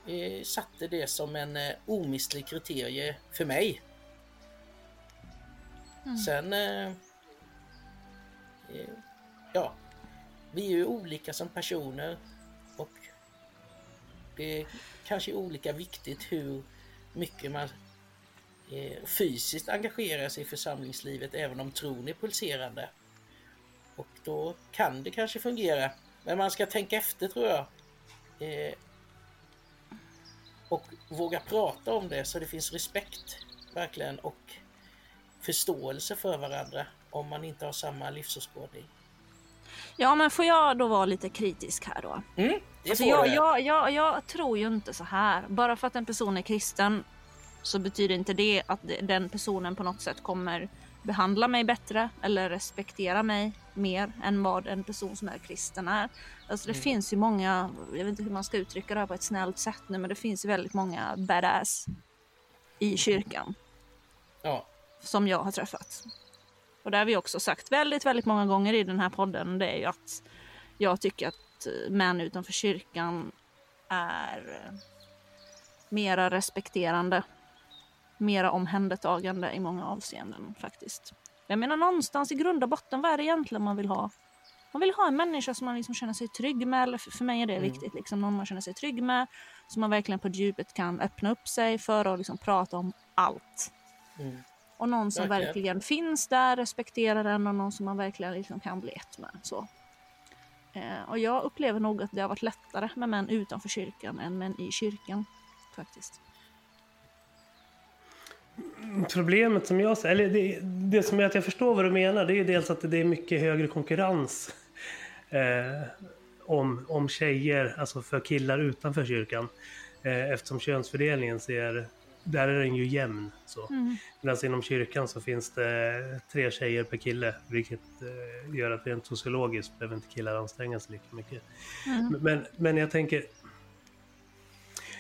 eh, satte det som en eh, omistlig kriterie för mig. Mm. Sen, eh, eh, ja, vi är ju olika som personer och det är kanske olika viktigt hur mycket man eh, fysiskt engagerar sig i församlingslivet även om tron är pulserande. Och då kan det kanske fungera. Men man ska tänka efter tror jag. Eh, och våga prata om det så det finns respekt verkligen och förståelse för varandra om man inte har samma livsåskådning. Ja, men får jag då vara lite kritisk här då? Mm, Alltså jag, jag, jag, jag tror ju inte så här. Bara för att en person är kristen så betyder inte det att den personen på något sätt kommer behandla mig bättre eller respektera mig mer än vad en person som är kristen är. Alltså det finns ju många, jag vet inte hur man ska uttrycka det här på ett snällt sätt nu, men det finns ju väldigt många badass i kyrkan Ja, som jag har träffat. Och det har vi också sagt väldigt, väldigt många gånger i den här podden. Det är ju att jag tycker att eh, män utanför kyrkan är eh, mera respekterande. Mera omhändertagande i många avseenden faktiskt. Jag menar någonstans i grund och botten, vad är det egentligen man vill ha? Man vill ha en människa som man liksom känner sig trygg med. Eller för mig är det viktigt. Liksom, någon man känner sig trygg med. Som man verkligen på djupet kan öppna upp sig för och liksom prata om allt. Mm. Och någon som Verkligen. verkligen finns där, respekterar en och någon som man verkligen liksom kan bli ett med. Så. Eh, och jag upplever nog att det har varit lättare med män utanför kyrkan än män i kyrkan. Faktiskt. Problemet som jag ser, eller det, det som är att jag förstår vad du menar, det är ju dels att det är mycket högre konkurrens eh, om, om tjejer, alltså för killar utanför kyrkan. Eh, eftersom könsfördelningen ser, där är den ju jämn. Så. Medan inom kyrkan så finns det tre tjejer per kille, vilket eh, gör att rent sociologiskt behöver inte killar anstränga sig lika mycket. Men, men jag tänker,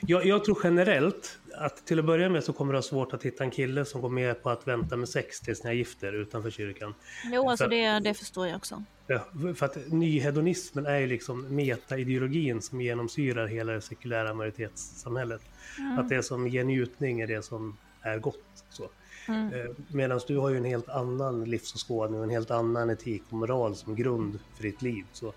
jag, jag tror generellt att till att börja med så kommer det ha svårt att hitta en kille som går med på att vänta med sex tills ni är gifter utanför kyrkan. Jo, alltså För- det, det förstår jag också. Ja, för att nyhedonismen är ju liksom metaideologin som genomsyrar hela det sekulära majoritetssamhället. Att det som ger njutning är det som är gott. Så. Medan du har ju en helt annan livsåskådning och en helt annan etik och moral som grund för ditt liv. Så,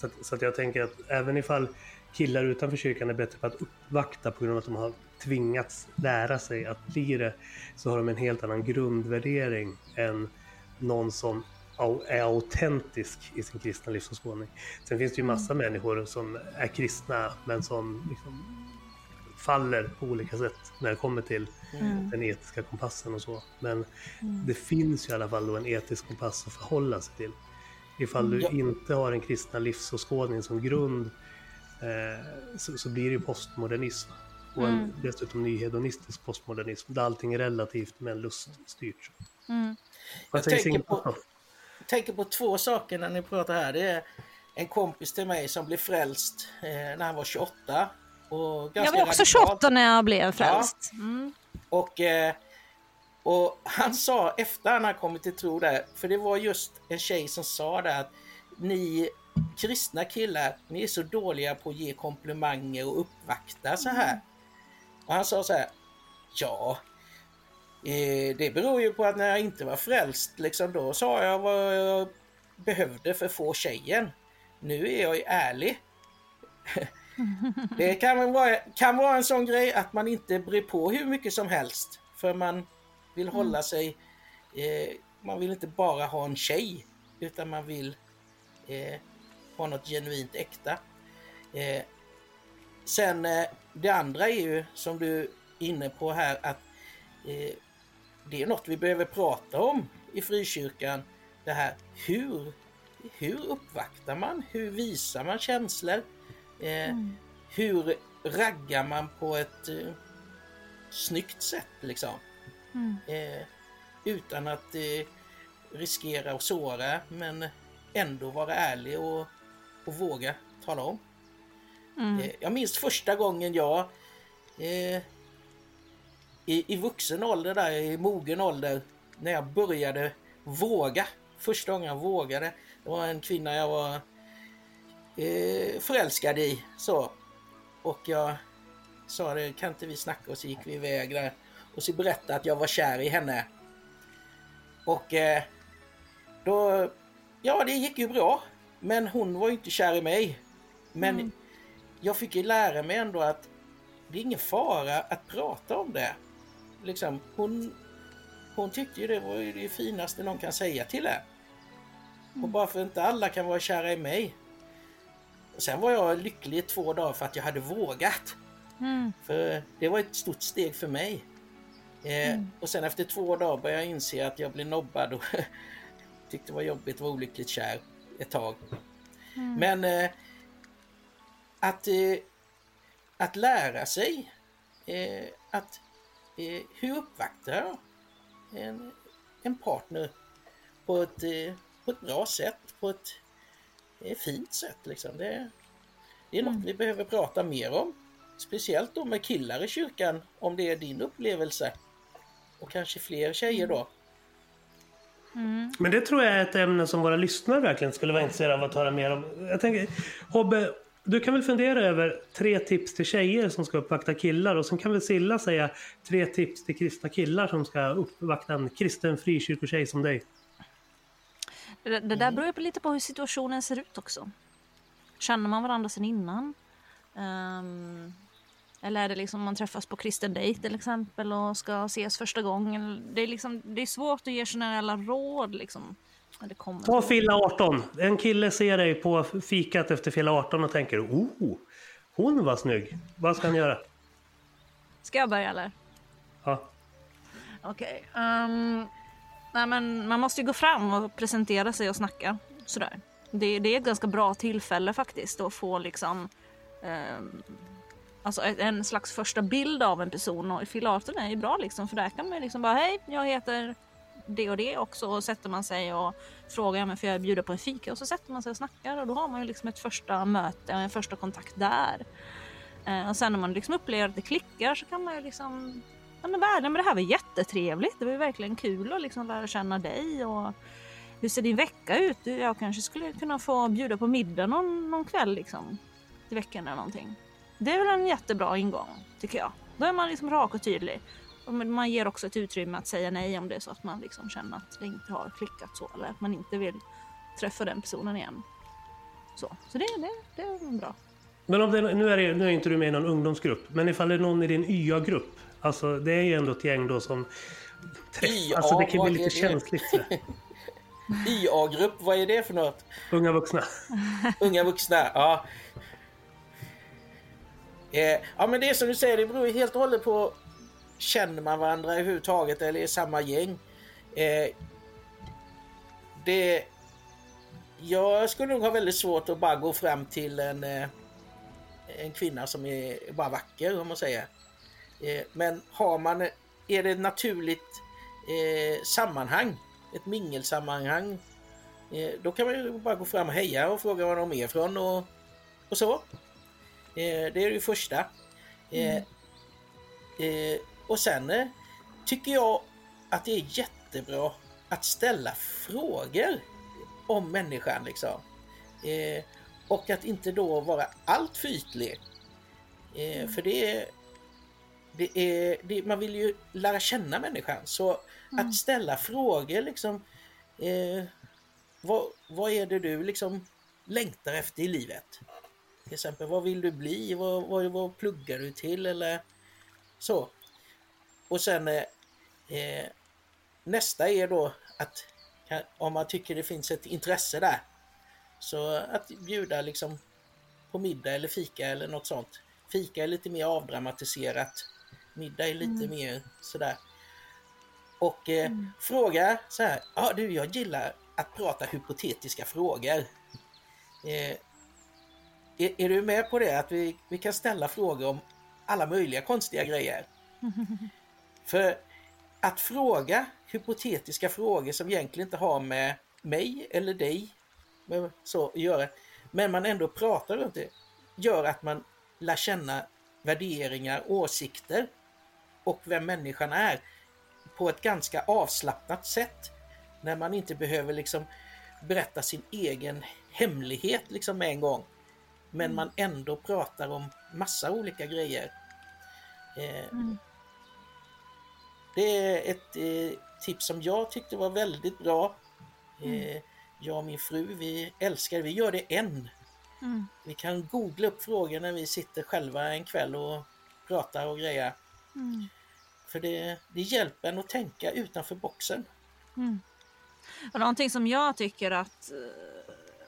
så, att, så att jag tänker att även ifall killar utanför kyrkan är bättre på att uppvakta på grund av att de har tvingats lära sig att bli det, så har de en helt annan grundvärdering än någon som är autentisk i sin kristna livsåskådning. Sen finns det ju massa människor som är kristna men som liksom faller på olika sätt när det kommer till den etiska kompassen och så. Men det finns ju i alla fall då en etisk kompass att förhålla sig till. Ifall du Ja. inte har en kristna livsåskådning som grund så, så blir det ju postmodernism. Och en, dessutom nyhedonistisk postmodernism där allting är relativt men luststyrt. Mm. Jag tänker på- tänker på två saker när ni pratar här. Det är en kompis till mig som blev frälst eh, när han var 28. Och Jag var också radikalt. 28 när jag blev frälst. Mm. Och, eh, och han sa efter han hade kommit till tro där, för det var just en tjej som sa det att ni kristna killar, ni är så dåliga på att ge komplimanger och uppvakta så här. Och han sa så här, ja, eh, det beror ju på att när jag inte var frälst, liksom då sa jag vad jag behövde för att få tjejen. Nu är jag ju ärlig. Det kan vara, kan vara en sån grej att man inte bryr på hur mycket som helst. För man vill hålla sig... Eh, man vill inte bara ha en tjej. Utan man vill eh, ha något genuint äkta. Eh, sen eh, det andra är ju som du är inne på här att eh, det är något vi behöver prata om i frikyrkan. Det här hur, hur uppvaktar man? Hur visar man känslor? Eh, Hur raggar man på ett eh, snyggt sätt liksom? Mm. Eh, utan att eh, riskera att såra men ändå vara ärlig och, och våga tala om. Mm. Eh, jag minns första gången jag eh, i, i vuxen ålder, där, i mogen ålder, när jag började våga. Första gången jag vågade. Det var en kvinna jag var eh, förälskad i. Så. Och jag sa det, kan inte vi snacka? Och så gick vi iväg där. Och så berättade att jag var kär i henne. Och eh, då, ja det gick ju bra. Men hon var ju inte kär i mig. Men jag fick ju lära mig ändå att det är ingen fara att prata om det. Liksom, hon, hon tyckte ju det var det finaste någon kan säga till en. Och bara för att inte alla kan vara kära i mig. Och sen var jag lycklig i två dagar för att jag hade vågat. Mm. För det var ett stort steg för mig. Eh, Och sen efter två dagar började jag inse att jag blev nobbad och tyckte det var jobbigt att vara olyckligt kär ett tag. Men eh, att, eh, att lära sig eh, att eh, hur uppvaktar jag en, en partner på ett, eh, på ett bra sätt, på ett eh, fint sätt. Liksom. Det, det är något vi behöver prata mer om. Speciellt då med killar i kyrkan, om det är din upplevelse. Och kanske fler tjejer då. Men det tror jag är ett ämne som våra lyssnare verkligen skulle vara intresserade av att höra mer om. Jag tänker, Hobbe, du kan väl fundera över tre tips till tjejer som ska uppvakta killar och sen kan väl Silla säga tre tips till kristna killar som ska uppvakta en kristen frikyrkotjej som dig. Det, det där beror ju lite på hur situationen ser ut också. Känner man varandra sedan innan? Ehm, eller är det liksom man träffas på kristen dejt till exempel och ska ses första gången? Det är, liksom, det är svårt att ge generella råd liksom. när det kommer Ta Filla 18. En kille ser dig på fikat efter Filla 18 och tänker oh, hon var snygg. Vad ska han göra? Ska jag börja eller? Ja. Okej. ehm, nej men man måste ju gå fram och presentera sig och snacka. Sådär. Det, det är ett ganska bra tillfälle faktiskt att få liksom ehm, Alltså en slags första bild av en person och filaten är ju bra liksom för där kan man ju liksom bara hej jag heter det och det också och sätter man sig och frågar men får jag bjuda på en fika och så sätter man sig och snackar och då har man ju liksom ett första möte och en första kontakt där. Eh, och sen när man liksom upplever att det klickar så kan man ju liksom Ja men världen, men det här var jättetrevligt. Det var ju verkligen kul att liksom lära känna dig och hur ser din vecka ut? Jag kanske skulle kunna få bjuda på middag någon, någon kväll liksom i veckan eller någonting. Det är väl en jättebra ingång tycker jag. Då är man liksom rak och tydlig. Och man ger också ett utrymme att säga nej om det är så att man liksom känner att det inte har klickat så eller att man inte vill träffa den personen igen. Så, så det, det, det är bra. Men om det, nu, är det, nu är inte du med i någon ungdomsgrupp, men ifall det är någon i din YA-grupp, alltså det är ju ändå ett gäng då som träffas, YA, alltså det kan bli lite det? känsligt. YA-grupp, vad är det för något? Unga vuxna. Unga vuxna, ja. Eh, ja men det är som du säger, det beror helt och hållet på Känner man varandra överhuvudtaget eller är samma gäng? Eh, det, jag skulle nog ha väldigt svårt att bara gå fram till en, eh, en kvinna som är bara vacker om man säger. Eh, Men har man, är det ett naturligt eh, sammanhang, ett mingelsammanhang, eh, då kan man ju bara gå fram och heja och fråga var de är ifrån och, och så. Eh, det är det första. Eh, eh, och sen eh, tycker jag att det är jättebra att ställa frågor om människan liksom. Och att inte då vara allt för ytlig. Eh, För det är, det är det, man vill ju lära känna människan. Så att ställa frågor liksom. Eh, vad, vad är det du liksom längtar efter i livet? Till exempel, vad vill du bli? Vad, vad, vad pluggar du till? Eller så. Och sen eh, eh, nästa är då att om man tycker det finns ett intresse där så att bjuda liksom på middag eller fika eller något sånt. Fika är lite mer avdramatiserat. Middag är lite mer sådär. Och eh, fråga så här. Ja du, jag gillar att prata hypotetiska frågor. Eh, är, är du med på det? Att vi, vi kan ställa frågor om alla möjliga konstiga grejer. För att fråga hypotetiska frågor som egentligen inte har med mig eller dig med så att göra, men man ändå pratar runt det, gör att man lär känna värderingar, åsikter och vem människan är på ett ganska avslappnat sätt. När man inte behöver liksom berätta sin egen hemlighet liksom med en gång. Men man ändå pratar om massa olika grejer. Eh, Det är ett eh, tips som jag tyckte var väldigt bra. Eh, jag och min fru, vi älskar det. Vi gör det än. Mm. Vi kan googla upp frågor när vi sitter själva en kväll och pratar och grejer. Mm. För det, det hjälper en att tänka utanför boxen. Och någonting som jag tycker att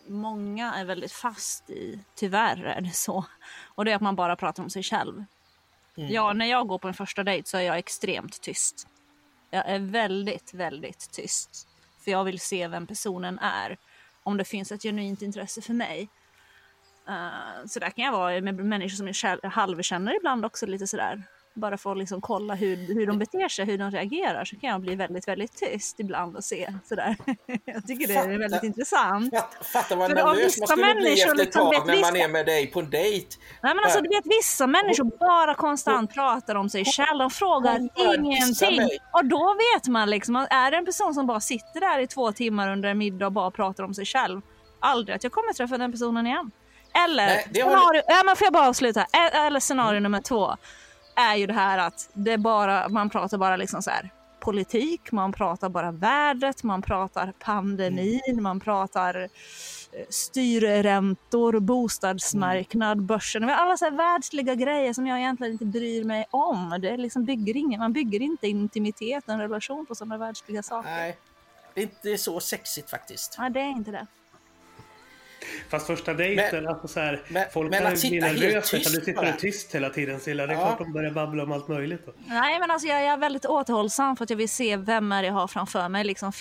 många är väldigt fast i, tyvärr är det så, och det är att man bara pratar om sig själv. Ja, när jag går på en första dejt så är jag extremt tyst. Jag är väldigt, väldigt tyst. För jag vill se vem personen är. Om det finns ett genuint intresse för mig. Eh, så där kan jag vara med människor som jag halvkänner ibland också lite sådär. Bara för att liksom kolla hur, hur de beter sig, hur de reagerar. Så kan jag bli väldigt, väldigt tyst ibland och se sådär. Jag tycker det är väldigt intressant. Fatt, fatta vad nervös man skulle bli efter ett liksom tag vet när man är med dig på en dejt. Nej men alltså du vet vissa människor bara konstant pratar om sig själva. De frågar dissar ingenting. Och då vet man liksom, är det en person som bara sitter där i två timmar under en middag och bara pratar om sig själv. Aldrig att jag kommer träffa den personen igen. Eller, Nej, det har- scenario, ja, men får jag bara avsluta? Eller scenario nummer två är ju det här att det bara, man pratar bara liksom så här politik, man pratar bara vädret, man pratar pandemin, man pratar eh, styrräntor, bostadsmarknad, börsen. Alla så här världsliga grejer som jag egentligen inte bryr mig om. Det liksom bygger ingen, man bygger inte intimitet och en relation på sådana världsliga saker. Nej, det är inte så sexigt faktiskt. Nej, det är inte det. Fast första dejten, alltså så här, men- folk men kan bli sitta helt nervösa tyst ifall du sitter bara. tyst hela tiden Silla. Det är Ja. klart de börjar babbla om allt möjligt. Då. Nej, men alltså jag är väldigt återhållsam för att jag vill se vem är det jag har framför mig. Liksom,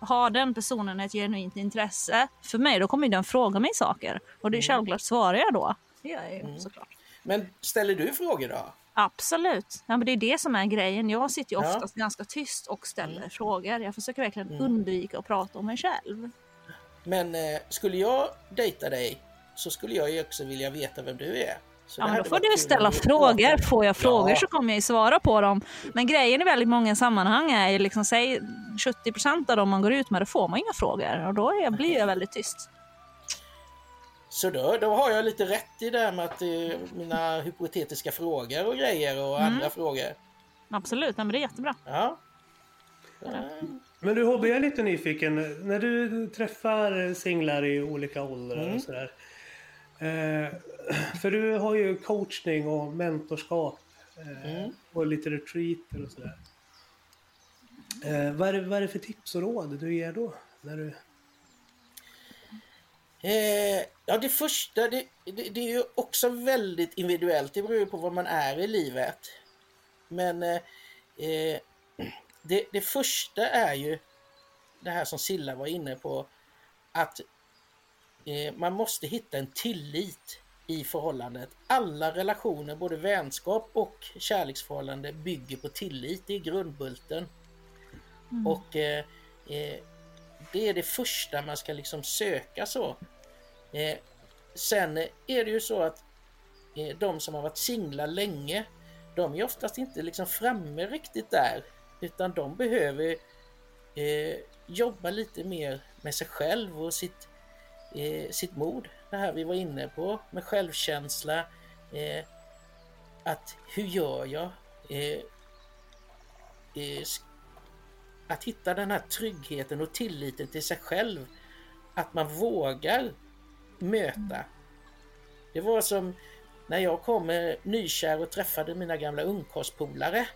har den personen ett genuint intresse för mig, då kommer ju den fråga mig saker. Och det är självklart svarar jag då. Det gör jag ju såklart. Men ställer du frågor då? Absolut. Ja, men det är det som är grejen. Jag sitter ju Ja. oftast ganska tyst och ställer frågor. Jag försöker verkligen undvika att prata om mig själv. Men eh, skulle jag dejta dig så skulle jag ju också vilja veta vem du är. Så Ja, men då får du ställa frågor. Får jag frågor Ja. så kommer jag ju svara på dem. Men grejen i väldigt många sammanhang är ju liksom, säg 70% av dem man går ut med, då får man inga frågor. Och då är blir jag väldigt tyst. Så då, då har jag lite rätt i det här med att eh, mina hypotetiska frågor och grejer och Mm. andra frågor. Absolut, men det är jättebra. Ja. Eh, Men du Hobby, jag är lite nyfiken. När du träffar singlar i olika åldrar Mm. och sådär. Eh, för du har ju coachning och mentorskap eh, Mm. och lite retreater och sådär. Eh, vad, är det, vad är det för tips och råd du ger då? När du... Eh, ja, det första, det, det, det är ju också väldigt individuellt. Det beror ju på vad man är i livet. Men eh, eh, det, det första är ju det här som Silla var inne på. Att eh, man måste hitta en tillit i förhållandet. Alla relationer, både vänskap och kärleksförhållande bygger på tillit. Det är grundbulten. Och eh, eh, det är det första man ska liksom söka så. Eh, sen är det ju så att eh, de som har varit singlar länge, de är oftast inte liksom framme riktigt där. Utan de behöver eh, jobba lite mer med sig själv och sitt, eh, sitt mod. Det här vi var inne på med självkänsla. Eh, att hur gör jag? Eh, eh, att hitta den här tryggheten och tilliten till sig själv. Att man vågar möta. Det var som när jag kom eh, nykär och träffade mina gamla ungkarlspolare.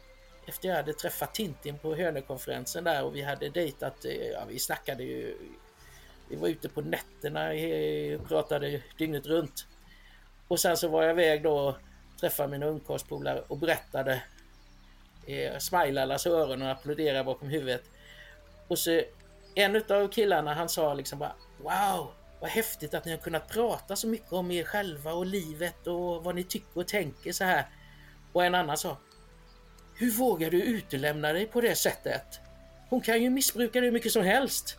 Efter jag hade träffat Tintin på Hönökonferensen där och vi hade dejtat, eh, ja vi snackade ju vi var ute på nätterna och pratade dygnet runt. Och sen så var jag iväg då och träffade mina ungkarlspolare och berättade. Eh, smilade allas öron och applåderade bakom huvudet. Och så en utav killarna han sa liksom bara Wow, vad häftigt att ni har kunnat prata så mycket om er själva och livet och vad ni tycker och tänker så här. Och en annan sa hur vågar du utelämna dig på det sättet? Hon kan ju missbruka det hur mycket som helst.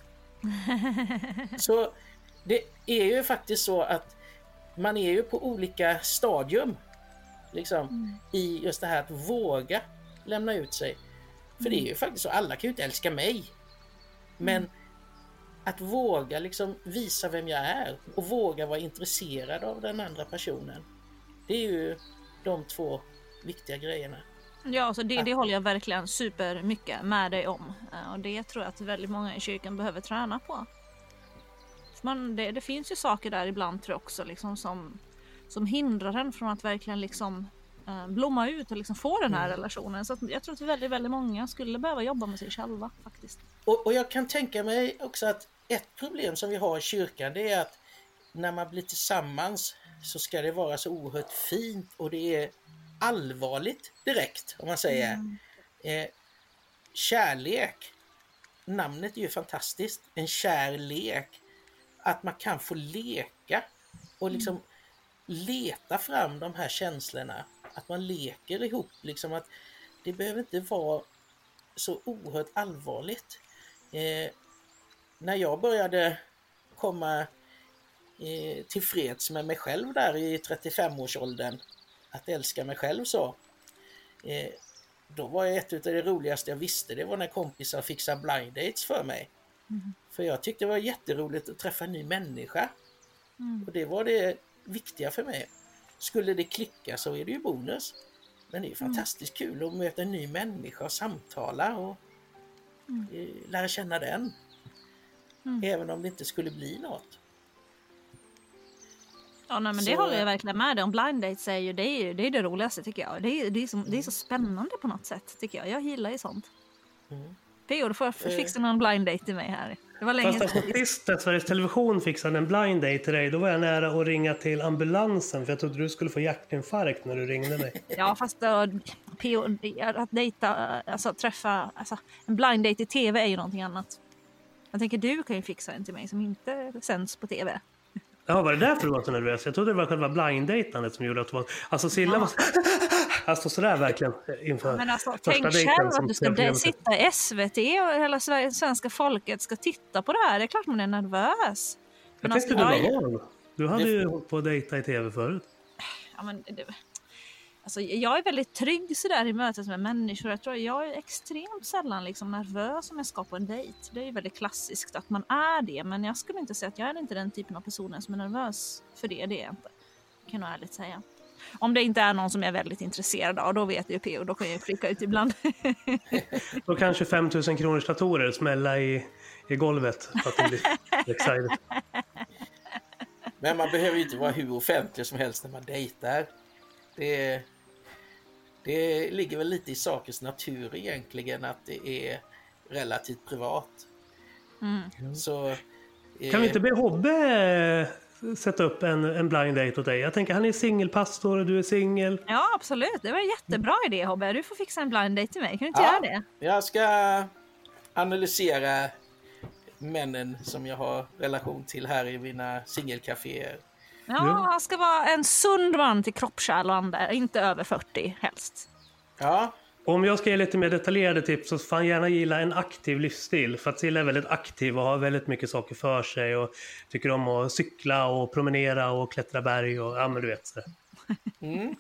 Så det är ju faktiskt så att man är ju på olika stadium liksom, i just det här att våga lämna ut sig. För det är ju faktiskt så, alla kan ju inte älska mig. Men att våga liksom visa vem jag är och våga vara intresserad av den andra personen. Det är ju de två viktiga grejerna. Ja, så det, det håller jag verkligen super mycket med dig om. Eh, Och det tror jag att väldigt många i kyrkan behöver träna på. Man, det, det finns ju saker där ibland tror jag också liksom, som, som hindrar en från att verkligen liksom, eh, blomma ut och liksom få den här relationen. Så jag tror att väldigt, väldigt många skulle behöva jobba med sig själva faktiskt. Och, och jag kan tänka mig också att ett problem som vi har i kyrkan det är att när man blir tillsammans så ska det vara så oerhört fint och det är allvarligt direkt om man säger. Eh, kärlek, namnet är ju fantastiskt. En kärlek. Att man kan få leka och liksom leta fram de här känslorna. Att man leker ihop liksom att det behöver inte vara så oerhört allvarligt. Eh, när jag började komma eh, tillfreds med mig själv där i 35-årsåldern, att älska mig själv så, eh, då var ett av det roligaste jag visste, det var när kompisar fixade blind dates för mig. För jag tyckte det var jätteroligt att träffa en ny människa. Och det var det viktiga för mig. Skulle det klicka så är det ju bonus. Men det är fantastiskt kul att möta en ny människa och samtala och eh, lära känna den. Även om det inte skulle bli något. Ja, nej, men det Så- håller jag verkligen med om. Blind dates är ju det, är ju, det, är det roligaste tycker jag. Det är, det, är så, det är så spännande på något sätt tycker jag. Jag gillar ju sånt. Mm. P.O. du får fixa någon blind date till mig här. Det var länge Fast alltså, sist när Sveriges Television fixade en blind date till dig, då var jag nära att ringa till ambulansen för jag trodde du skulle få hjärtinfarkt när du ringde mig. Ja, fast då, P.O. att dejta, alltså träffa, alltså en blind date i TV är ju någonting annat. Jag tänker du kan ju fixa en till mig som inte sänds på TV. Ja, var det därför du var så nervös? Jag trodde det var själva blind-dejtandet som gjorde att du var... Alltså Silla var... Alltså sådär verkligen inför Men alltså, första tänk själv att du ska sitta i SVT och hela svenska folket ska titta på det här. Det är klart man är nervös. Jag alltså, tänkte du jag- var van. Du hade ju hållit på att dejta i tv förut. ja, men det, alltså, jag är väldigt trygg sådär i mötet med människor. Jag, tror jag är extremt sällan liksom nervös om jag ska på en dejt. Det är ju väldigt klassiskt att man är det. Men jag skulle inte säga att jag är inte den typen av personen som är nervös för det. Det är jag inte. Kan jag ärligt säga. Om det inte är någon som jag är väldigt intresserad av, då vet jag ju och då kan jag ju flika ut ibland. Då kan 25 000 kronors datorer smälla i, i golvet för att de blir excited. Men man behöver ju inte vara hur offentlig som helst när man dejtar. Det, det ligger väl lite i sakens natur egentligen att det är relativt privat. Så, eh, Kan vi inte be Hobbe eh, sätta upp en, en blind date åt dig? Jag tänker han är singelpastor och du är singel. Ja, absolut. Det var en jättebra idé Hobbe. Du får fixa en blind date till mig. Kan du inte Ja. göra det? Jag ska analysera männen som jag har relation till här i mina singelcaféer. Ja, han ska vara en sund man till kroppskärlande, inte över 40 helst. Ja, Om jag ska ge lite mer detaljerade tips så får han gärna gilla en aktiv livsstil. För att Silla är väldigt aktiv och har väldigt mycket saker för sig och tycker om att cykla och promenera och klättra berg och ja men du vet. Så. mm.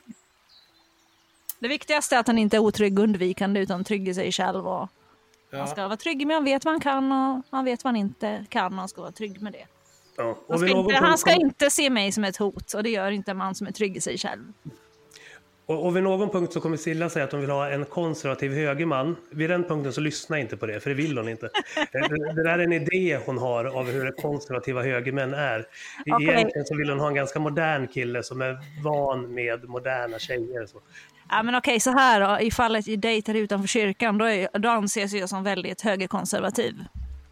Det viktigaste är att han inte är otrygg och undvikande utan trygg i sig själv. Och Han ja. ska vara trygg med han vet vad han kan och han vet vad han inte kan och han ska vara trygg med det. Ja. Han ska, inte, han ska inte se mig som ett hot och det gör inte en man som är trygg i sig själv. Och, och vid någon punkt så kommer Silla säga att hon vill ha en konservativ högerman. Vid den punkten så lyssna inte på det, för det vill hon inte. Eh, det, där är en idé hon har av hur konservativa högermän är. Okej. Egentligen så vill hon ha en ganska modern kille som är van med moderna tjejer. Så. Ja, men okej, så här då. I fallet i dejter utanför kyrkan, då, är, då anses jag som väldigt högerkonservativ.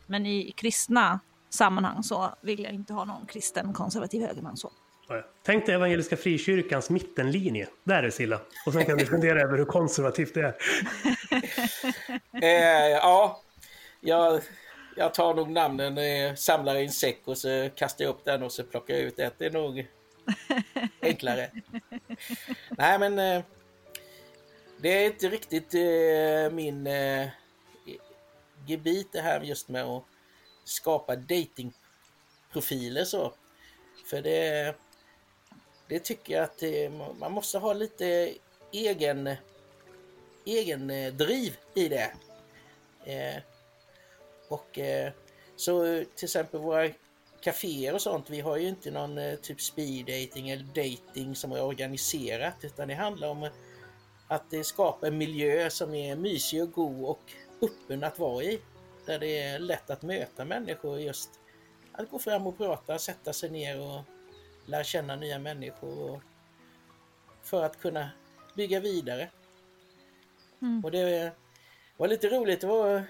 Men i kristna sammanhang så vill jag inte ha någon kristen konservativ högerman. Så. Tänk dig Evangeliska Frikyrkans mittenlinje. Där är Silla. Och sen kan du fundera över hur konservativt det är. Eh, ja, jag, jag tar nog namnen, eh, samlar i en säck och så kastar jag upp den och så plockar jag ut ett. Det är nog enklare. Nej, men eh, det är inte riktigt eh, min eh, gebit det här just med att skapa datingprofiler så. För det, det tycker jag att det, man måste ha lite egen, egen eh, driv i det. Eh, och eh, så till exempel våra kaféer och sånt, vi har ju inte någon eh, typ speed dating eller dating som är organiserat utan det handlar om att det skapar en miljö som är mysig och god och öppen att vara i. Där det är lätt att möta människor just att gå fram och prata, sätta sig ner och lära känna nya människor och för att kunna bygga vidare. Mm. Och det var lite roligt, det var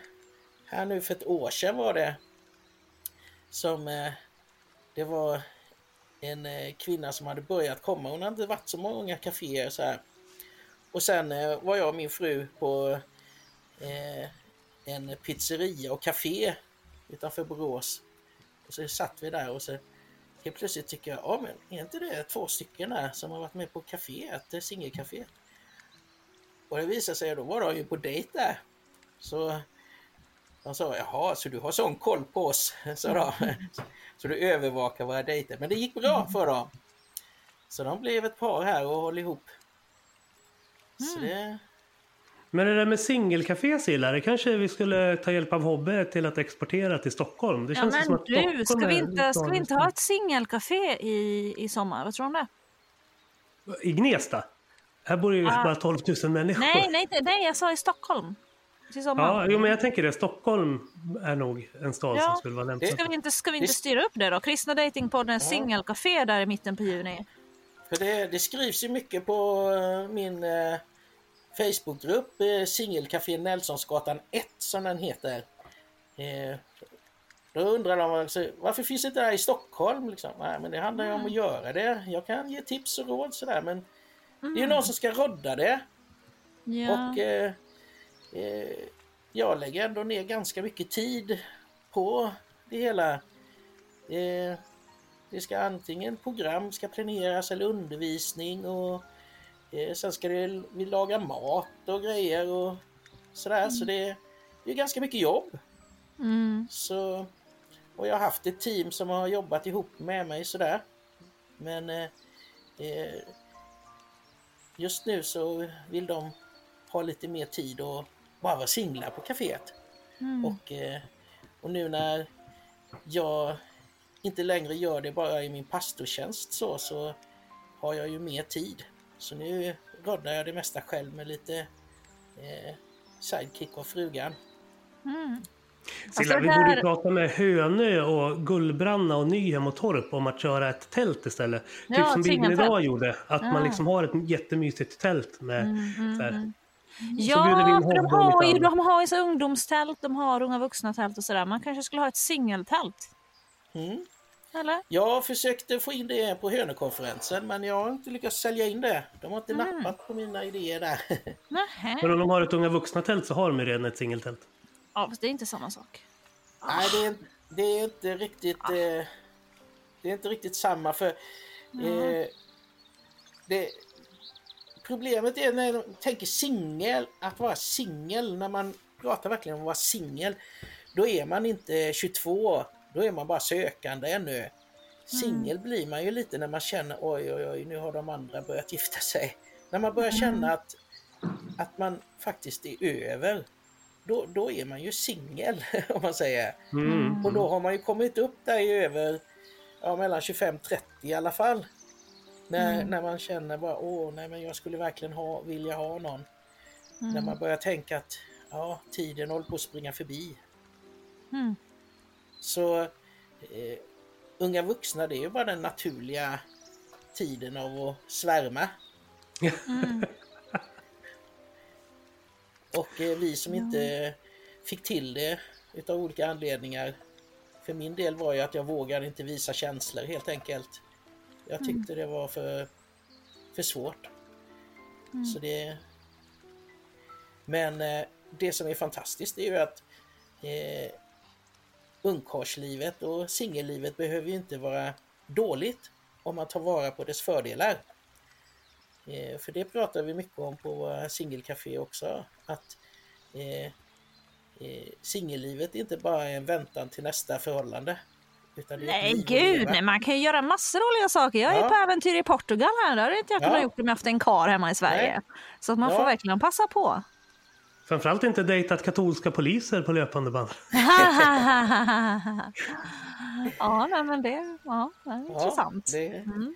här nu för ett år sedan var det som eh, det var en eh, kvinna som hade börjat komma. Hon hade inte varit så många kaféer så här. Och sen eh, var jag och min fru på eh, en pizzeria och café utanför Borås. Och så satt vi där och så helt plötsligt tycker jag, ja men är inte det två stycken där som har varit med på kaféet, det singelcaféet? Och det visade sig, då var de ju på dejt där. Så de sa, jaha, så du har sån koll på oss, så, då. så du övervakar våra dejter. Men det gick bra för dem. Så de blev ett par här och håller ihop. Så det, Men det där med singelcafé Silla, det kanske vi skulle ta hjälp av Hobbe till att exportera till Stockholm. Det Ja, känns men som att du, Stockholm ska vi, inte, ska vi inte ha ett singelcafé i, i sommar? Vad tror du om det? I Gnesta? Här bor ju Ah. bara 12 000 människor. Nej, nej, nej, jag sa i Stockholm. Ja, jo, men jag tänker det. Stockholm är nog en stad Ja. som skulle vara lämplig. Ska vi inte, ska vi inte styra upp det då? Kristna Datingpodden singelcafé där i mitten på juni. för det, det skrivs ju mycket på eh, min eh, Facebookgrupp, eh, Singelcafé Nelsonsgatan 1 som den heter. Eh, då undrar de alltså, varför finns det inte där i Stockholm? Liksom? Nej, men det handlar ju om att göra det. Jag kan ge tips och råd sådär men det är ju någon som ska rodda det. Ja. Och eh, eh, jag lägger ändå ner ganska mycket tid på det hela. Eh, det ska antingen program ska planeras eller undervisning och sen ska det, vi laga mat och grejer och sådär. Så det, det är ganska mycket jobb. Mm. Så, och jag har haft ett team som har jobbat ihop med mig sådär. Men eh, eh, just nu så vill de ha lite mer tid och bara vara singlar på kaféet. Och, eh, och nu när jag inte längre gör det bara i min pastortjänst så, så har jag ju mer tid. Så nu roddar jag det mesta själv med lite eh, sidekick av frugan. Silla, Alltså, vi borde ju här- prata med Hönö och Gullbranna och Nyhem och Torp om att köra ett tält istället. Ja, typ som singeltält. idag gjorde. Att man Ja. liksom har ett jättemysigt tält med så här, Ja, bjuder vi in för de har ju de har ju så ungdomstält, de har unga vuxna-tält och sådär. Man kanske skulle ha ett singeltält? Mm. Eller? Jag försökte få in det på Hönökonferensen men jag har inte lyckats sälja in det. De har inte Mm. nappat på mina idéer där. Nähä. Men om de har ett unga vuxna-tält så har de ju redan ett singeltält. Ja, fast det är inte samma sak. Nej, det är, det är inte riktigt... Ah. Eh, det är inte riktigt samma för... Eh, det, problemet är när de tänker singel, att vara singel, när man pratar verkligen om att vara singel, då är man inte 22, då är man bara sökande ännu. Singel blir man ju lite när man känner oj oj oj, nu har de andra börjat gifta sig. När man börjar känna att, att man faktiskt är över, då, då är man ju singel om man säger. Mm. Och då har man ju kommit upp där i över ja, mellan 25-30 i alla fall. När, när man känner bara åh nej men jag skulle verkligen ha, vilja ha någon. När man börjar tänka att ja, tiden håller på att springa förbi. Mm. Så eh, unga vuxna det är ju bara den naturliga tiden av att svärma. Och eh, vi som inte fick till det utav olika anledningar. För min del var ju att jag vågade inte visa känslor helt enkelt. Jag tyckte det var för, för svårt. Så det... Men eh, det som är fantastiskt är ju att eh, ungkarlslivet och singellivet behöver ju inte vara dåligt om man tar vara på dess fördelar. Eh, för det pratar vi mycket om på våra singelcafé också. Att eh, eh, singellivet är inte bara en väntan till nästa förhållande. Är Nej gud, nej, man kan ju göra massor av roliga saker. Jag är Ja. på äventyr i Portugal här. Det hade inte jag Ja. kunnat gjort om jag haft en kar hemma i Sverige. Nej. Så att man Ja. får verkligen passa på. Framförallt inte dejtat katolska poliser på löpande band. ja, nej, men det, ja, det är intressant. Det, Mm.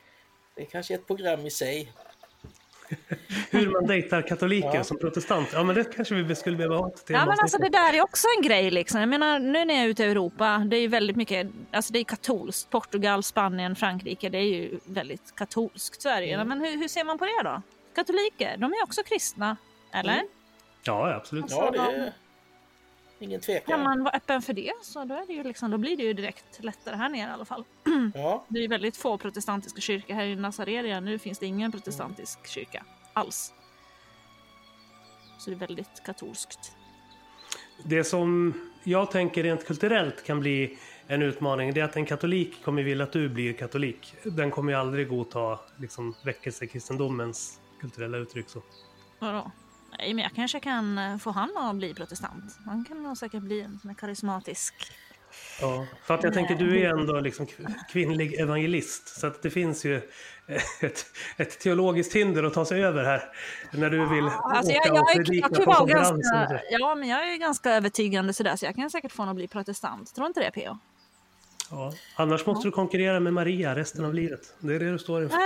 det är kanske ett program i sig. Hur man dejtar katoliker Ja. som protestant. Ja, men det kanske vi skulle behöva ha ett Ja men alltså det där är också en grej liksom. Jag menar nu när jag är ute i Europa, det är ju väldigt mycket, alltså det är katolskt. Portugal, Spanien, Frankrike, det är ju väldigt katolskt. Sverige. Mm. Men hur, hur ser man på det då? Katoliker, de är också kristna, eller? Mm. Ja, absolut. Ja, det är ingen tvekan. Kan man vara öppen för det så då, är det ju liksom, då blir det ju direkt lättare här nere i alla fall. Ja, Det är ju väldigt få protestantiska kyrkor här i Nazareria. Nu finns det ingen protestantisk kyrka alls. Så det är väldigt katolskt. Det som jag tänker rent kulturellt kan bli en utmaning det är att en katolik kommer vilja att du blir katolik. Den kommer ju aldrig godta liksom, väckelsekristendomens kulturella uttryck. Så. Vadå? Nej, men jag kanske kan eh, få han att bli protestant. Han kan nog säkert bli en sån karismatisk. Ja, för att jag tänker du är ändå liksom kv- kvinnlig evangelist. Så att det finns ju ett, ett teologiskt hinder att ta sig över här. När du vill Alltså åka jag, jag, och predika jag kan på vara konferenser. ganska, ja, men jag är ganska övertygande sådär så jag kan säkert få honom att bli protestant. Tror inte det P.O.? Ja. Annars måste du konkurrera med Maria resten av livet. Det är det du står inför.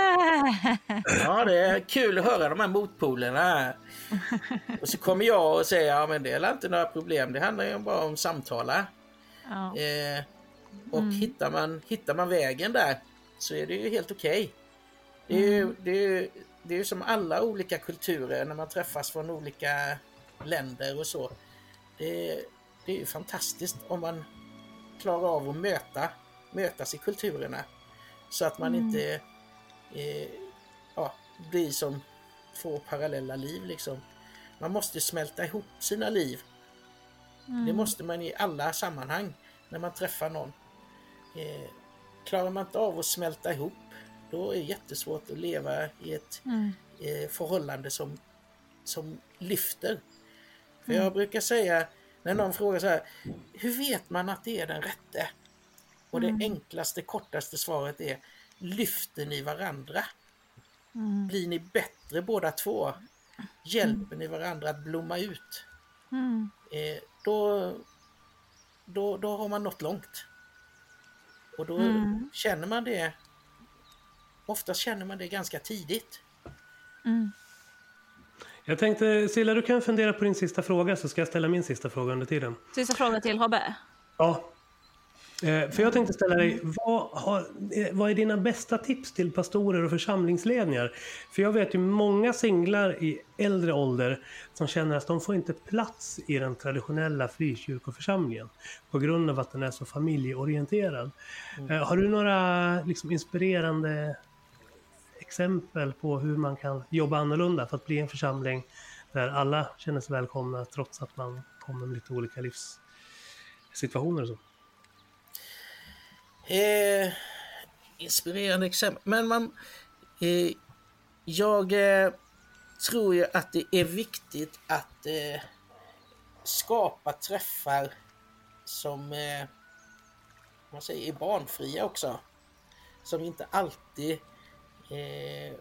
ja, det är kul att höra de här motpolerna. Och så kommer jag och säger ja men det är inte några problem. Det handlar ju bara om samtala. Ja. Eh, och hittar, man, hittar man vägen där så är det ju helt okej. Det, är ju, det, är ju, det är ju som alla olika kulturer när man träffas från olika länder och så. Det, det är ju fantastiskt om man klarar av att möta, mötas i kulturerna. Så att man inte eh, ja, blir som två parallella liv liksom. Man måste smälta ihop sina liv. Det måste man i alla sammanhang när man träffar någon. Eh, klarar man inte av att smälta ihop, då är det jättesvårt att leva i ett Mm. eh, förhållande som, som lyfter. För jag brukar säga, när någon frågar så här, hur vet man att det är den rätte? Och det enklaste, kortaste svaret är, lyfter ni varandra? Blir ni bättre båda två? Hjälper ni varandra att blomma ut? Mm. eh, då, då, då har man nått långt. Och då Mm. känner man det, oftast känner man det ganska tidigt. Mm. Jag tänkte, Silla, du kan fundera på din sista fråga så ska jag ställa min sista fråga under tiden. Sista fråga till Hobbe. Ja. Eh, För jag tänkte ställa dig, vad, har, eh, vad är dina bästa tips till pastorer och församlingsledningar? För jag vet ju många singlar i äldre ålder som känner att de får inte plats i den traditionella frikyrkoförsamlingen på grund av att den är så familjeorienterad. Eh, Har du några liksom, inspirerande exempel på hur man kan jobba annorlunda för att bli en församling där alla känner sig välkomna trots att man kommer med lite olika livssituationer och så? Eh, inspirerande exempel. Men man... Eh, jag eh, tror ju att det är viktigt att eh, skapa träffar som eh, man säger, är barnfria också. Som inte alltid eh,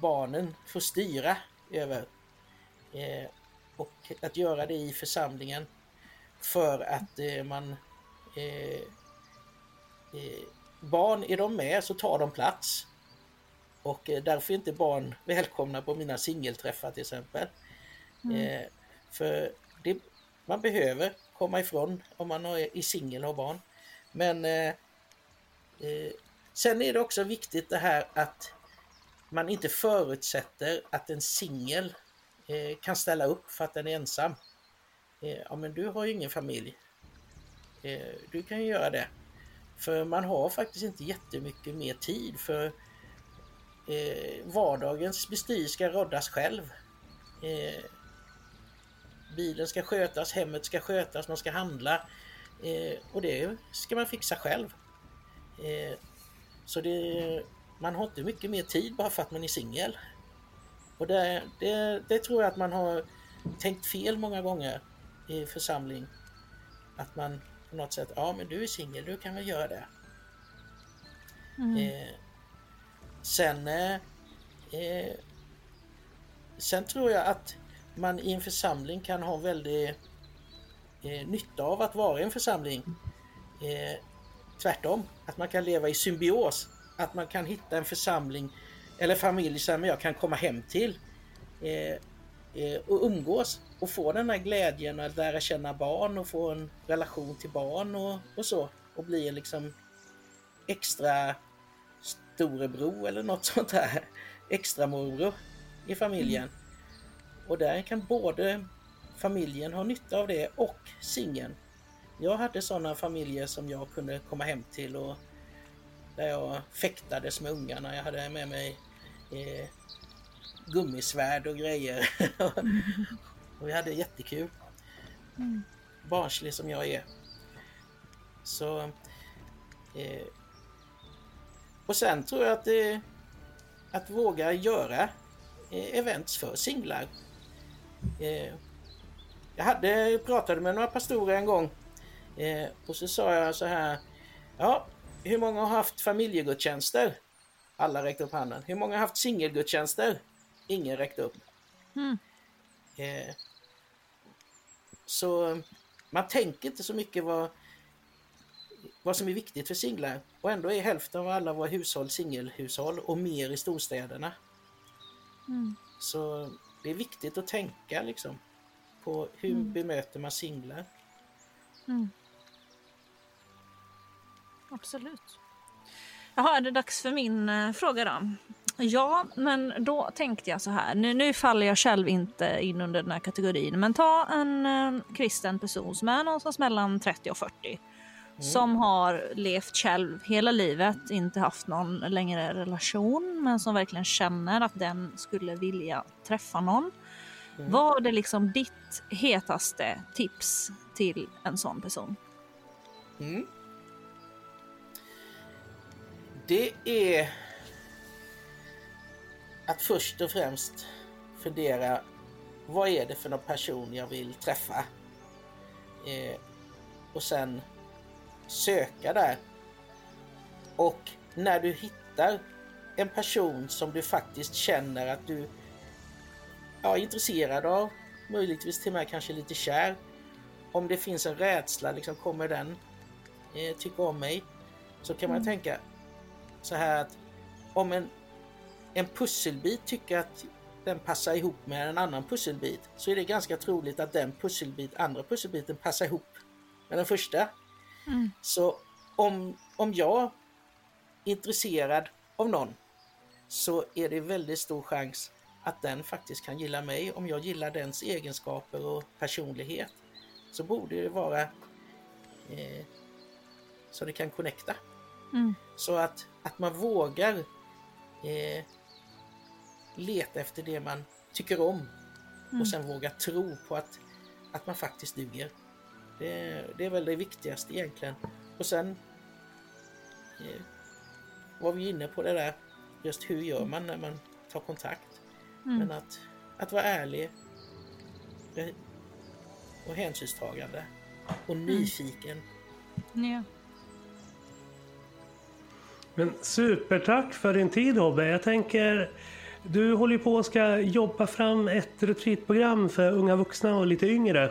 barnen får styra över. Eh, och att göra det i församlingen för att eh, man eh, eh, barn, är de med så tar de plats. Och eh, därför är inte barn välkomna på mina singelträffar till exempel. Eh, för det, man behöver komma ifrån om man är i singel och har barn. Men eh, sen är det också viktigt det här att man inte förutsätter att en singel eh, kan ställa upp för att den är ensam. Eh, ja men du har ju ingen familj. Eh, du kan ju göra det. För man har faktiskt inte jättemycket mer tid för eh, vardagens bestyr ska roddas själv. Eh, bilen ska skötas, hemmet ska skötas, man ska handla. Eh, och det ska man fixa själv. Så det, man har inte mycket mer tid bara för att man är singel. Och det, det, det tror jag att man har tänkt fel många gånger i församling. Att man på något sätt, ja men du är singel, du kan väl göra det. Eh, sen, eh, eh, sen tror jag att man i en församling kan ha väldigt eh, nytta av att vara i en församling. Eh, tvärtom, att man kan leva i symbios. Att man kan hitta en församling eller familj som jag kan komma hem till eh, eh, och umgås och få den här glädjen att lära känna barn och få en relation till barn och, och så och bli liksom extra storebror eller något sånt där. Extra morbror i familjen. Och där kan både familjen ha nytta av det och singeln. Jag hade sådana familjer som jag kunde komma hem till och där jag fäktades med ungarna. Jag hade med mig eh, gummisvärd och grejer. och vi hade jättekul. Barnslig som jag är. Så... Eh, och sen tror jag att det... Att våga göra eh, events för singlar. Eh, jag hade, pratade med några pastorer en gång eh, och så sa jag så här. Ja, hur många har haft familjegudstjänster? Alla räckte upp handen. Hur många har haft singelgudstjänster? Ingen räckte upp. Eh, så man tänker inte så mycket vad, vad som är viktigt för singlar. Och ändå är hälften av alla våra hushåll singelhushåll och mer i storstäderna. Så det är viktigt att tänka liksom på hur bemöter man singlar. Absolut. Jaha, är det dags för min eh, fråga då? Ja, men då tänkte jag så här. Nu, nu faller jag själv inte in under den här kategorin. Men ta en eh, kristen person som är någonstans mellan 30 och 40. Som har levt själv hela livet, inte haft någon längre relation. Men som verkligen känner att den skulle vilja träffa någon. Vad är liksom ditt hetaste tips till en sån person? Mm. Det är att först och främst fundera vad är det för någon person jag vill träffa? Eh, och sen söka där. Och när du hittar en person som du faktiskt känner att du ja, är intresserad av, möjligtvis till och med kanske lite kär. Om det finns en rädsla, liksom, kommer den eh, tycka om mig? Så kan man tänka så här att om en, en pusselbit tycker att den passar ihop med en annan pusselbit så är det ganska troligt att den pusselbit, andra pusselbiten passar ihop med den första. Så om, om jag är intresserad av någon så är det väldigt stor chans att den faktiskt kan gilla mig. Om jag gillar dens egenskaper och personlighet så borde det vara eh, så det kan connecta. Så att, att man vågar eh, leta efter det man tycker om och sen våga tro på att, att man faktiskt duger. Det, det är väl det viktigaste egentligen. Och sen eh, var vi inne på det där, just hur gör man när man tar kontakt? Men att, att vara ärlig och hänsynstagande och nyfiken. Ja. Men supertack för din tid Hobbe. Jag tänker, du håller ju på och ska jobba fram ett retreatprogram för unga vuxna och lite yngre.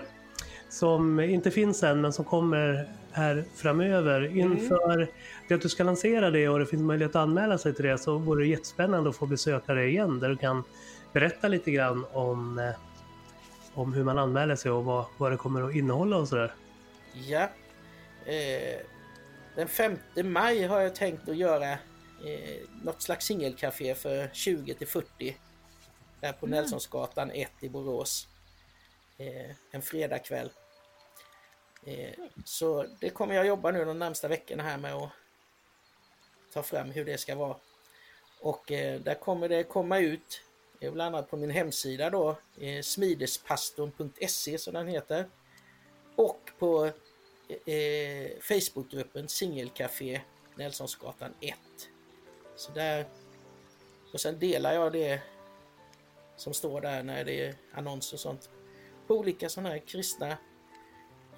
Som inte finns än men som kommer här framöver. Inför det att du ska lansera det och det finns möjlighet att anmäla sig till det så vore det jättespännande att få besöka dig igen där du kan berätta lite grann om, eh, om hur man anmäler sig och vad, vad det kommer att innehålla och sådär. Ja. Eh, den 5 maj har jag tänkt att göra eh, något slags singelcafé för 20 till 40. Där på Nelsonsgatan 1 i Borås. Eh, en fredagkväll. Eh, så det kommer jag jobba nu de närmsta veckorna här med att ta fram hur det ska vara. Och eh, där kommer det komma ut, eh, bland annat på min hemsida då, eh, smidespastorn.se som den heter. Och på eh, Facebookgruppen Singelcafé Nelsonsgatan 1. Så där, och sen delar jag det som står där när det är annonser och sånt på olika sådana här kristna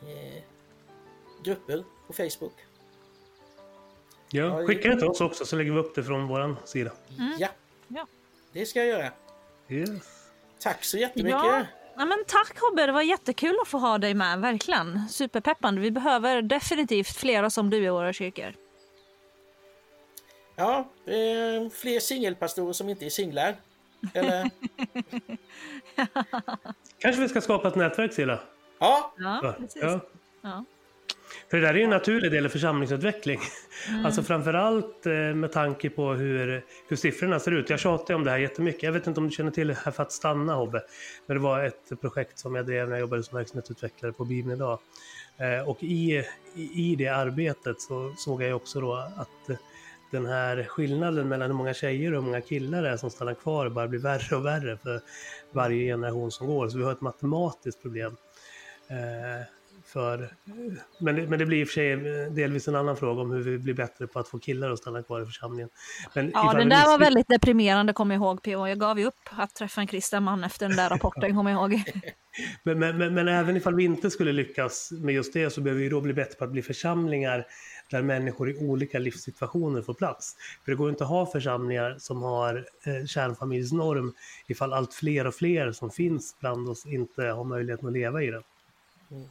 eh, grupper på Facebook. Ja, skicka det till oss också så lägger vi upp det från våran sida. Ja, Ja. det ska jag göra. Yes. Tack så jättemycket! Ja. Ja, men tack Hobbe, det var jättekul att få ha dig med, verkligen. Superpeppande. Vi behöver definitivt flera som du i våra kyrkor. Ja, eh, fler singelpastorer som inte är singlar. Eller? Kanske vi ska skapa ett nätverk Silla? Ja, Ja, Ja. precis. Ja. För det där är ju en naturlig del i församlingsutveckling. Alltså framförallt eh, med tanke på hur, hur siffrorna ser ut. Jag tjatar om det här jättemycket. Jag vet inte om du känner till Här för att stanna Hobbe. Men det var ett projekt som jag drev när jag jobbade som verksamhetsutvecklare på Bibeln idag. Eh, Och i, i, det arbetet så såg jag också då att den här skillnaden mellan hur många tjejer och hur många killar det är som stannar kvar bara blir värre och värre för varje generation som går. Så vi har ett matematiskt problem. För, men, det, men det blir i och för sig delvis en annan fråga om hur vi blir bättre på att få killar att stanna kvar i församlingen. Men Ja, den där var väldigt deprimerande, kommer jag ihåg PO. Jag gav ju upp att träffa en kristen man efter den där rapporten, kommer jag ihåg. Men, men, men, men även ifall vi inte skulle lyckas med just det så behöver vi då bli bättre på att bli församlingar där människor i olika livssituationer får plats. För det går inte att ha församlingar som har eh, kärnfamiljsnorm ifall allt fler och fler som finns bland oss inte har möjligheten att leva i den. Mm.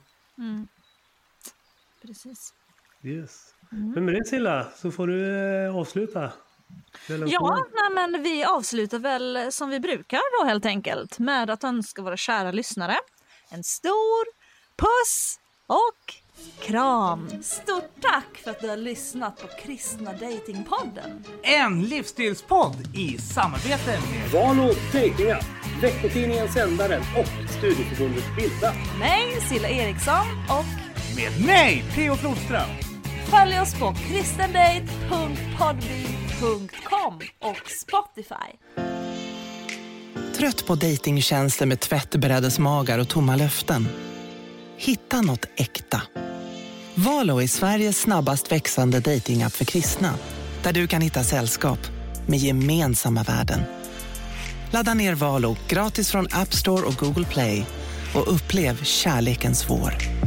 Precis. Yes. Men med det Silla så får du eh, avsluta. Ja, nej, men vi avslutar väl som vi brukar då helt enkelt med att önska våra kära lyssnare en stor puss och kram. Stort tack för att du har lyssnat på Kristna Datingpodden. En livsstilspodd i samarbete med Valo Datingapp, veckotidningen Sändaren och studieförbundet Bilda. Mig, Silla Eriksson och med mig, Theo Flodström. följ oss på kristendate.podbean.com och Spotify. Trött på dejtingtjänster med tvättbrädesmagar och tomma löften? Hitta något äkta. Valo är Sveriges snabbast växande dejtingapp för kristna. Där du kan hitta sällskap med gemensamma värden. Ladda ner Valo gratis från App Store och Google Play och upplev kärlekens vår.